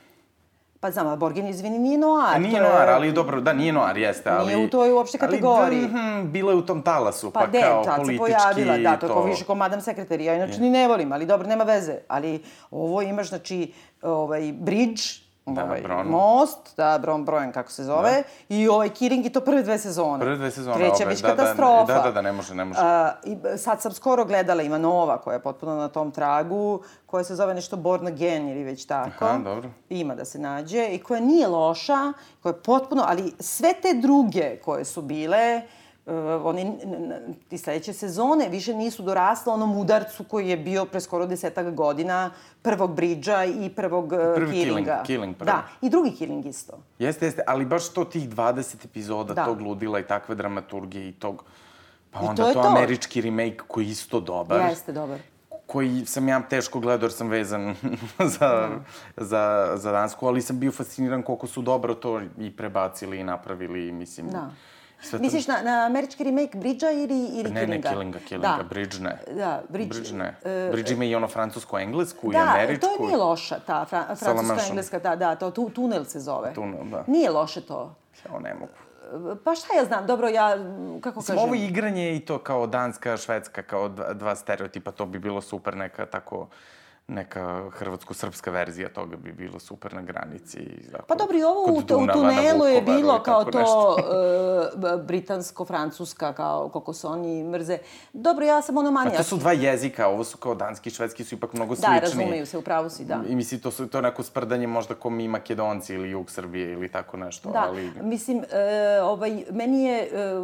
Speaker 9: Pa znam, a Borgen, izvini, nije noir.
Speaker 10: A nije
Speaker 9: to je-
Speaker 10: noir, ali dobro, da, nije noir, jeste, ali...
Speaker 9: Nije u toj uopšte kategoriji.
Speaker 10: Ali, mhm, bila je u tom talasu, pa,
Speaker 9: Pa de,
Speaker 10: kao
Speaker 9: tad se
Speaker 10: politički...
Speaker 9: pojavila, da, to je kao više kao Madame Secretary. Ja inače ni ne volim, ali dobro, nema veze. Ali ovo imaš, znači, ovaj, bridge,
Speaker 10: Da,
Speaker 9: ovaj,
Speaker 10: Bron.
Speaker 9: most, da, Bron Brojan, kako se zove, i ovaj Killing i to prve dve sezone.
Speaker 10: Prve dve sezone,
Speaker 9: Treća
Speaker 10: obe,
Speaker 9: već
Speaker 10: da, da,
Speaker 9: katastrofa.
Speaker 10: da, da, da, ne može, ne može.
Speaker 9: A, i, b- sad sam skoro gledala, ima nova koja je potpuno na tom tragu, koja se zove nešto Born Again ili već tako.
Speaker 10: Aha, dobro.
Speaker 9: Ima da se nađe i koja nije loša, koja je potpuno, ali sve te druge koje su bile, uh, oni, n- n- ti sledeće sezone više nisu dorasle onom udarcu koji je bio pre skoro desetak godina prvog Bridža i prvog uh,
Speaker 10: Prvi Killing,
Speaker 9: Killinga.
Speaker 10: Killing prvi.
Speaker 9: Da, i drugi Killing isto.
Speaker 10: Jeste, jeste, ali baš to tih 20 epizoda,
Speaker 9: Da.
Speaker 10: tog ludila i takve dramaturgije i tog... Pa
Speaker 9: I
Speaker 10: onda
Speaker 9: to
Speaker 10: to,
Speaker 9: to.
Speaker 10: američki remake koji je isto dobar.
Speaker 9: Jeste, dobar.
Speaker 10: koji sam ja teško gledao jer sam vezan za, za, za Dansku, ali sam bio fasciniran koliko su dobro to i prebacili i napravili, mislim.
Speaker 9: Da.
Speaker 10: Sve to-
Speaker 9: Misliš na, na američki remake Bridža ili, ili
Speaker 10: Ne, ne,
Speaker 9: Killinga?
Speaker 10: Killinga, Killinga,
Speaker 9: Da.
Speaker 10: Bridge ne.
Speaker 9: Da, Bridge-
Speaker 10: Bridge ne.
Speaker 9: e,
Speaker 10: Bridge ima i ono francusko-englesku i
Speaker 9: Da,
Speaker 10: američku.
Speaker 9: to nije loša, ta fra,
Speaker 10: La
Speaker 9: francuska
Speaker 10: Manchom.
Speaker 9: engleska, da, da, to tu, tunel se zove.
Speaker 10: Tunel, da.
Speaker 9: Nije loše to.
Speaker 10: Ja ne mogu.
Speaker 9: Pa šta ja znam, dobro, ja, kako
Speaker 10: Mislim,
Speaker 9: kažem...
Speaker 10: ovo igranje i to kao danska, švedska, kao dva, dva stereotipa, to bi bilo super, neka tako neka hrvatsko-srpska verzija toga bi bilo super na granici. Tako,
Speaker 9: Pa dobro, i ovo u, u
Speaker 10: Dunava na
Speaker 9: tunelu je bilo kao to uh, britansko-francuska, kao koliko se oni mrze. Dobro, ja sam ono
Speaker 10: Pa
Speaker 9: manija.
Speaker 10: to su dva jezika, ovo su kao danski i švedski su ipak mnogo
Speaker 9: Da,
Speaker 10: slični.
Speaker 9: razumeju se, u pravu si, da.
Speaker 10: I misli, to su to je neko sprdanje možda ko mi makedonci ili jug Srbije ili tako nešto,
Speaker 9: Da,
Speaker 10: ali...
Speaker 9: mislim, e, ovaj, meni je e,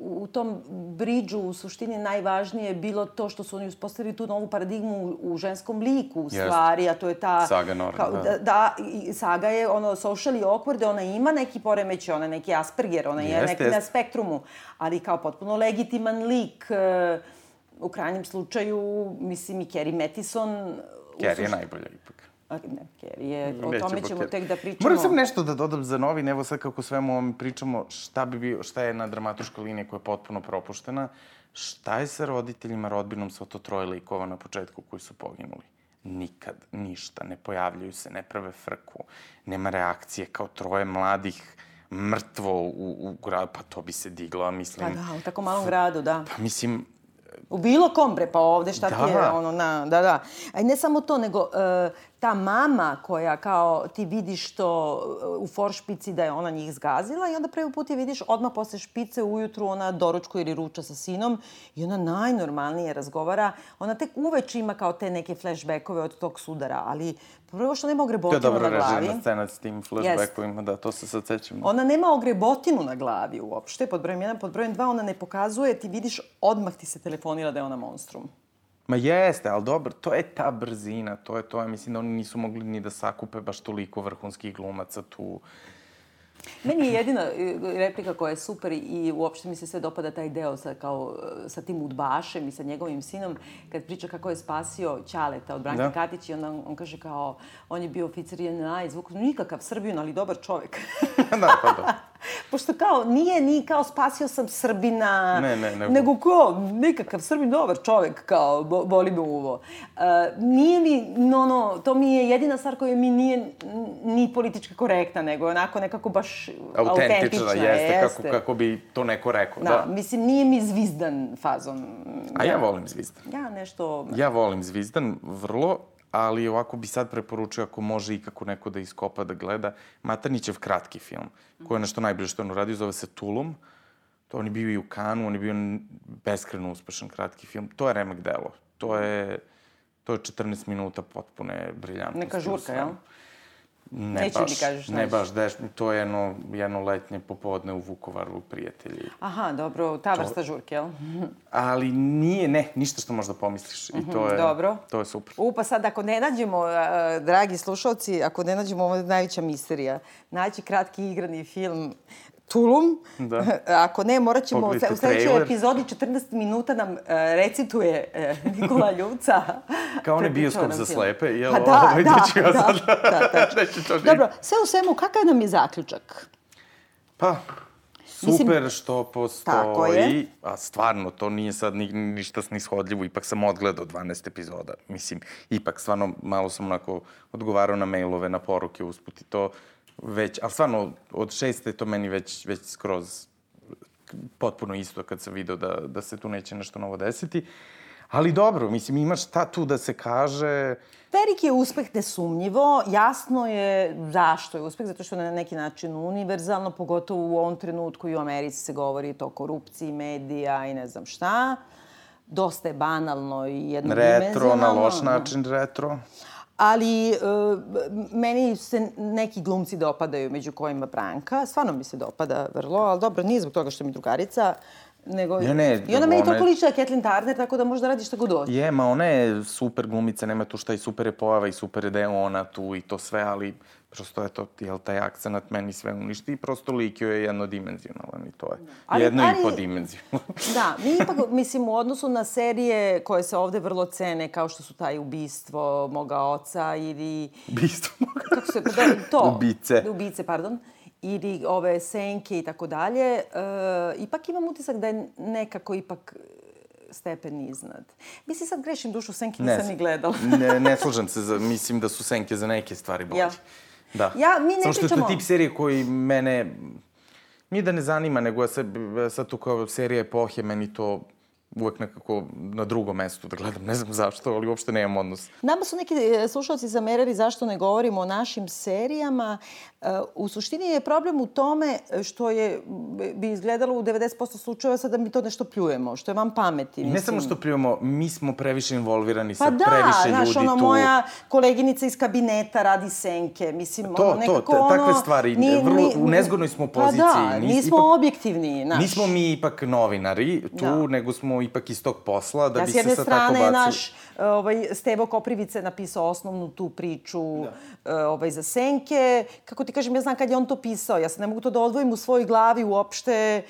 Speaker 9: u tom bridžu u suštini najvažnije bilo to što su oni uspostavili tu novu paradigmu u, u ženskom liku, u
Speaker 10: Jeste.
Speaker 9: stvari, a to je ta...
Speaker 10: Saga Nord,
Speaker 9: kao,
Speaker 10: da.
Speaker 9: da. da, saga je ono socially awkward, ona ima neki poremeć, ona je neki Asperger, ona je
Speaker 10: Jeste,
Speaker 9: neki na
Speaker 10: jeste.
Speaker 9: spektrumu, ali kao potpuno legitiman lik. E, u krajnjem slučaju, mislim, i Carrie Mathison... u
Speaker 10: Carrie je najbolja ipak.
Speaker 9: Ne, Kerry o
Speaker 10: Nećemo
Speaker 9: tome ćemo
Speaker 10: Kerry.
Speaker 9: tek da pričamo.
Speaker 10: Moram sam nešto da dodam za novin, evo sad kako svemu ovom pričamo, šta bi bio, šta je jedna dramatuška linija koja je potpuno propuštena, šta je sa roditeljima, rodbinom, sva to troje likova na početku koji su poginuli? Nikad, ništa, ne pojavljuju se, ne prave frku, nema reakcije kao troje mladih mrtvo u, u gradu, pa to bi se diglo, mislim.
Speaker 9: Pa da, u tako malom gradu, da.
Speaker 10: Pa mislim,
Speaker 9: U bilo kom bre, pa ovde šta ti je,
Speaker 10: Da.
Speaker 9: ono, na, da, da. A i ne samo to, nego e, ta mama koja kao ti vidiš to e, u foršpici da je ona njih zgazila i onda prvi put je vidiš odmah posle špice ujutru ona doručkuje ili ruča sa sinom i ona najnormalnije razgovara. Ona tek uveče ima kao te neke flashbackove od tog sudara, ali prvo što nema
Speaker 10: to je
Speaker 9: ogrebotinu
Speaker 10: dobro
Speaker 9: na glavi.
Speaker 10: režirna scena s tim flashbackovima, da, to se sad sećam.
Speaker 9: Ona nema ogrebotinu na glavi uopšte, pod brojem 1, pod brojem 2 ona ne pokazuje, ti vidiš, odmah ti se telefonira da je ona monstrum.
Speaker 10: Ma jeste, ali dobro, to je ta brzina, to je to. Ja mislim da oni nisu mogli ni da sakupe baš toliko vrhunskih glumaca tu.
Speaker 9: Meni je jedina e, replika koja je super i uopšte mi se sve dopada taj deo sa, kao, e, sa tim udbašem i sa njegovim sinom, kad priča kako je spasio Ćaleta od Branke
Speaker 10: Da.
Speaker 9: da. Katić i onda on, on kaže kao, on je bio oficir JNA i zvuk, nikakav Srbijun, ali dobar čovek.
Speaker 10: da, pa da.
Speaker 9: Pošto kao, nije ni kao spasio sam Srbina,
Speaker 10: Ne, ne, nego-
Speaker 9: nego kao, nikakav Srbin, dobar čovek, kao, bo, boli me uvo. Uh, nije mi, no, no, to mi je jedina stvar koja mi nije ni politički korektna, nego je onako nekako baš
Speaker 10: Autentična,
Speaker 9: autentična.
Speaker 10: jeste, Kako, kako bi to neko rekao.
Speaker 9: Da,
Speaker 10: Da.
Speaker 9: mislim, nije mi zvizdan fazon.
Speaker 10: A ja volim Zvizdan.
Speaker 9: Ja nešto...
Speaker 10: Ja volim Zvizdan, vrlo, ali ovako bi sad preporučio ako može i kako neko da iskopa da gleda. Matarnićev kratki film, koji je nešto najbliže što on uradio, zove se Tulum. To on je bio i u Kanu, on je bio beskreno uspešan kratki film. To je remek delo. To je, to je 14 minuta potpune briljantnosti.
Speaker 9: Neka žurka, jel?
Speaker 10: Ne
Speaker 9: Neću
Speaker 10: baš,
Speaker 9: kažeš,
Speaker 10: ne baš, deš, to je jedno, jedno letnje popodne u Vukovaru, prijatelji.
Speaker 9: Aha, dobro, ta vrsta žurke, jel?
Speaker 10: Ali nije, ne, ništa što možda pomisliš. I to je,
Speaker 9: Mhm, dobro.
Speaker 10: to je super.
Speaker 9: U, pa sad, ako ne nađemo, dragi slušalci, ako ne nađemo, ovo je najveća misterija, naći kratki igrani film Tulum.
Speaker 10: Da.
Speaker 9: Ako ne, morat ćemo u
Speaker 10: Pogledajte
Speaker 9: u sledećoj
Speaker 10: trailer.
Speaker 9: epizodi 14 minuta nam e, recituje e, Nikola Ljubca.
Speaker 10: Kao onaj bioskop za slepe, jel?
Speaker 9: Pa da,
Speaker 10: Ovaj,
Speaker 9: da,
Speaker 10: ja
Speaker 9: da,
Speaker 10: sad-
Speaker 9: da,
Speaker 10: ću to
Speaker 9: Dobro, sve u svemu, kakav nam je zaključak?
Speaker 10: Pa, super što postoji, a stvarno, to nije sad ni, ništa snishodljivo, ipak sam odgledao 12 epizoda. Mislim, ipak, stvarno, malo sam onako odgovarao na mailove, na poruke usput i to već, ali stvarno, od šeste to meni već, već skroz potpuno isto kad sam video da, da se tu neće nešto novo desiti. Ali dobro, mislim, ima šta tu da se kaže.
Speaker 9: Veliki je uspeh nesumnjivo. Jasno je zašto je uspeh, zato što je na neki način univerzalno, pogotovo u ovom trenutku i u Americi se govori to o korupciji, medija i ne znam šta. Dosta je banalno i jednodimenzionalno.
Speaker 10: Retro, na loš način retro.
Speaker 9: Ali e, meni se neki glumci dopadaju, među kojima Branka. Stvarno mi se dopada vrlo, ali dobro, nije zbog toga što mi drugarica, nego...
Speaker 10: Ne, ne,
Speaker 9: I ona meni toliko
Speaker 10: je-
Speaker 9: liči na Kathleen Turner, tako da može da radi šta god hoće.
Speaker 10: Je, ma ona je super glumica, nema tu šta i super je pojava i super je da je ona tu i to sve, ali prosto je to, jel, taj akcenat meni sve uništi i prosto lik joj je jednodimenzionalan i to je.
Speaker 9: Ali-
Speaker 10: Jedno
Speaker 9: ali-
Speaker 10: i po dimenzionalan.
Speaker 9: Da, mi ipak, mislim, u odnosu na serije koje se ovde vrlo cene, kao što su taj ubistvo moga oca ili...
Speaker 10: Ubistvo.
Speaker 9: Kako se... Da, to.
Speaker 10: Ubice.
Speaker 9: Ubice, pardon. Ili ove senke i tako dalje. E, ipak imam utisak da je nekako ipak stepen iznad. Mislim, sad grešim dušu, senke nisam ni gledala.
Speaker 10: ne, ne slažem se, za, mislim da su senke za neke stvari bolje.
Speaker 9: Jel?
Speaker 10: Da.
Speaker 9: Ja- mi ne
Speaker 10: Samo što je to
Speaker 9: pričamo-
Speaker 10: tip serije koji mene nije da ne zanima, nego ja sad, sad tu kao serija epohe, meni to uvek nekako na drugom mestu da gledam. Ne znam zašto, ali uopšte nemam odnos.
Speaker 9: Nama su neki e, slušalci zamerali zašto ne govorimo o našim serijama. E, U suštini je problem u tome što je, bi izgledalo u 90% slučajeva sad da mi to nešto pljujemo, što je vam pameti.
Speaker 10: I ne samo što prijemo, mi smo previše involvirani sa
Speaker 9: Pa da,
Speaker 10: previše
Speaker 9: znaš,
Speaker 10: ljudi
Speaker 9: ono,
Speaker 10: tu.
Speaker 9: moja koleginica iz kabineta radi senke. Mislim,
Speaker 10: To,
Speaker 9: ono,
Speaker 10: to,
Speaker 9: nekako
Speaker 10: te-
Speaker 9: ono...
Speaker 10: takve stvari. Vrlo- u nezgodnoj smo poziciji.
Speaker 9: Pa da,
Speaker 10: Nis-
Speaker 9: nismo
Speaker 10: ipak-
Speaker 9: objektivni, znaš.
Speaker 10: Nismo mi ipak novinari tu,
Speaker 9: Da.
Speaker 10: nego smo ipak iz tog posla da
Speaker 9: Ja
Speaker 10: bi
Speaker 9: s jedne
Speaker 10: se sad tako
Speaker 9: strane
Speaker 10: bacili.
Speaker 9: naš ovaj, Stevo Koprivice napisao osnovnu tu priču da. ovaj, za senke. Kako ti kažem, ja znam kad je on to pisao. Ja sad ne mogu to da odvojim u svojoj glavi uopšte.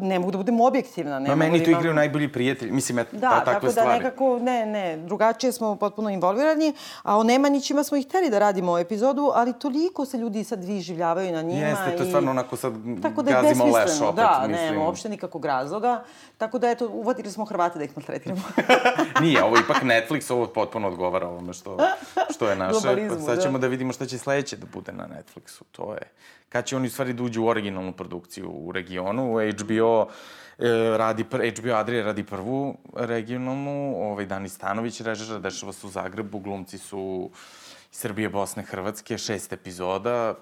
Speaker 9: Ne mogu da budem objektivna. Ne
Speaker 10: Ma meni
Speaker 9: da imam-
Speaker 10: igraju najbolji prijatelji. Mislim, eto,
Speaker 9: Da,
Speaker 10: ta, takve
Speaker 9: tako da
Speaker 10: stvari.
Speaker 9: nekako, ne, ne, drugačije smo potpuno involvirani, a o Nemanjićima smo ih hteli da radimo epizodu, ali toliko se ljudi sad vi življavaju na njima.
Speaker 10: Jeste, to je
Speaker 9: i-
Speaker 10: stvarno onako sad
Speaker 9: Tako da
Speaker 10: gazimo leš opet,
Speaker 9: da,
Speaker 10: mislim.
Speaker 9: nema uopšte nikakvog razloga. Tako da, eto, uvatili smo Hrvate da ih maltretiramo.
Speaker 10: Nije, ovo ipak Netflix, ovo potpuno odgovara ovome što, što je naše.
Speaker 9: Globalizmu,
Speaker 10: sad
Speaker 9: da.
Speaker 10: ćemo da vidimo šta će sledeće da bude na Netflixu. To je, kad će oni u stvari da uđu u originalnu produkciju u regionu. HBO e, radi, HBO Adria radi prvu regionalnu, ovaj, Dani Stanović režira, dešava se u Zagrebu, glumci su Srbije, Bosne, Hrvatske, šest epizoda,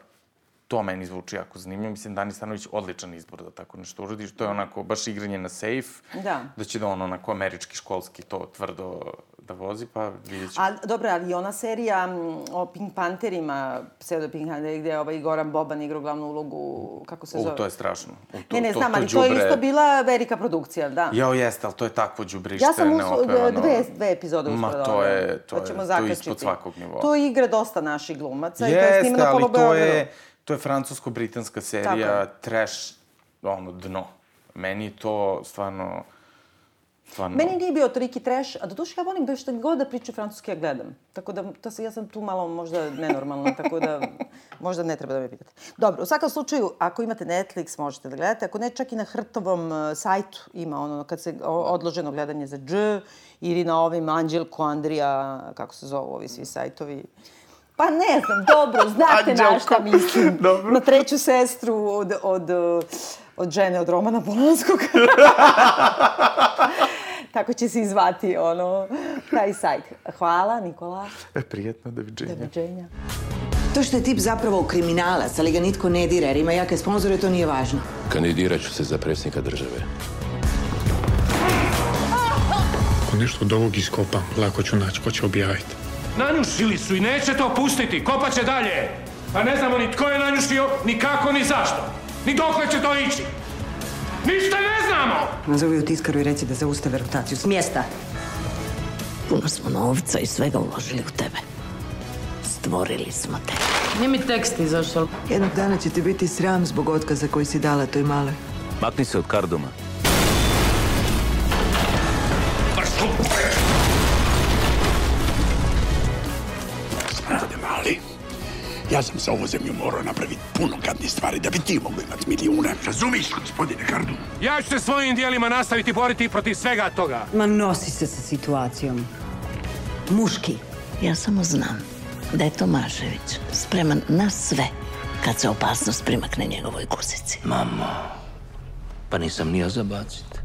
Speaker 10: to meni zvuči jako zanimljivo. Mislim, Dani Stanović odličan izbor da tako nešto uradi. To je onako baš igranje na safe.
Speaker 9: Da.
Speaker 10: Da će da on onako američki, školski to tvrdo da vozi, pa vidjet ćemo.
Speaker 9: A, dobro, ali i ona serija o Pink Panterima, pseudo Pink Panteri, gde je ovaj Goran Boban igrao glavnu ulogu, kako se
Speaker 10: U,
Speaker 9: zove?
Speaker 10: to je strašno. U, to,
Speaker 9: ne, ne,
Speaker 10: to,
Speaker 9: znam,
Speaker 10: to
Speaker 9: ali to je
Speaker 10: đubre-
Speaker 9: isto bila velika produkcija, da.
Speaker 10: Jao, jeste, ali to je takvo đubrište
Speaker 9: Ja sam
Speaker 10: neopevano.
Speaker 9: dve, dve epizode
Speaker 10: Ma,
Speaker 9: uspela da
Speaker 10: to je, to
Speaker 9: Pa
Speaker 10: je,
Speaker 9: ćemo
Speaker 10: to je ispod svakog nivoa.
Speaker 9: To igra dosta naših glumaca i to je
Speaker 10: Jeste, ali to je, to je francusko-britanska serija, trash, ono, dno. Meni to stvarno, stvarno...
Speaker 9: Meni nije bio toliki trash, a do duše ja volim da što god da pričaju francuski ja gledam. Tako da, to se, ja sam tu malo možda nenormalna, tako da možda ne treba da me pitate. Dobro, u svakom slučaju, ako imate Netflix, možete da gledate. Ako ne, čak i na Hrtovom uh, sajtu ima ono, kad se o, odloženo gledanje za dž, ili na ovim Anđelko, Andrija, kako se zovu ovi svi sajtovi. Pa ne znam, dobro, znate na šta mislim. Dobro. Na treću sestru od, od, od žene od Romana Polanskog. Tako će se izvati ono, taj sajt. Hvala, Nikola.
Speaker 10: E, prijetno, doviđenja.
Speaker 9: Doviđenja.
Speaker 1: To što je tip zapravo kriminalac, ali ga nitko ne dira jer ima jake sponzore, to nije važno.
Speaker 5: Kandidirat ću se za predsjednika države.
Speaker 6: Ako nešto od ovog iskopam, lako ću naći ko će objaviti.
Speaker 8: Nanjušili su i neće to pustiti, kopat će dalje. A ne znamo ni tko je nanjušio, ni kako, ni zašto. Ni dokle će to ići. Ništa ne znamo!
Speaker 1: Nazovi u tiskaru i reci da zaustave rotaciju s mjesta.
Speaker 11: Puno smo novca i svega uložili u tebe. Stvorili smo te.
Speaker 7: Nije mi tekst izašao.
Speaker 1: Jednog dana će ti biti sram zbog otkaza koji si dala toj male.
Speaker 2: Makni se od kardoma.
Speaker 8: Ja sam za ovu zemlju morao napraviti puno gadnih stvari da bi ti mogu imati milijune. Razumiš, gospodine Kardu? Ja ću se svojim dijelima nastaviti boriti protiv svega toga.
Speaker 11: Ma nosi se sa situacijom. Muški. Ja samo znam da je Tomašević spreman na sve kad se opasnost primakne njegovoj guzici.
Speaker 2: Mamo, pa nisam ni ja zabacit.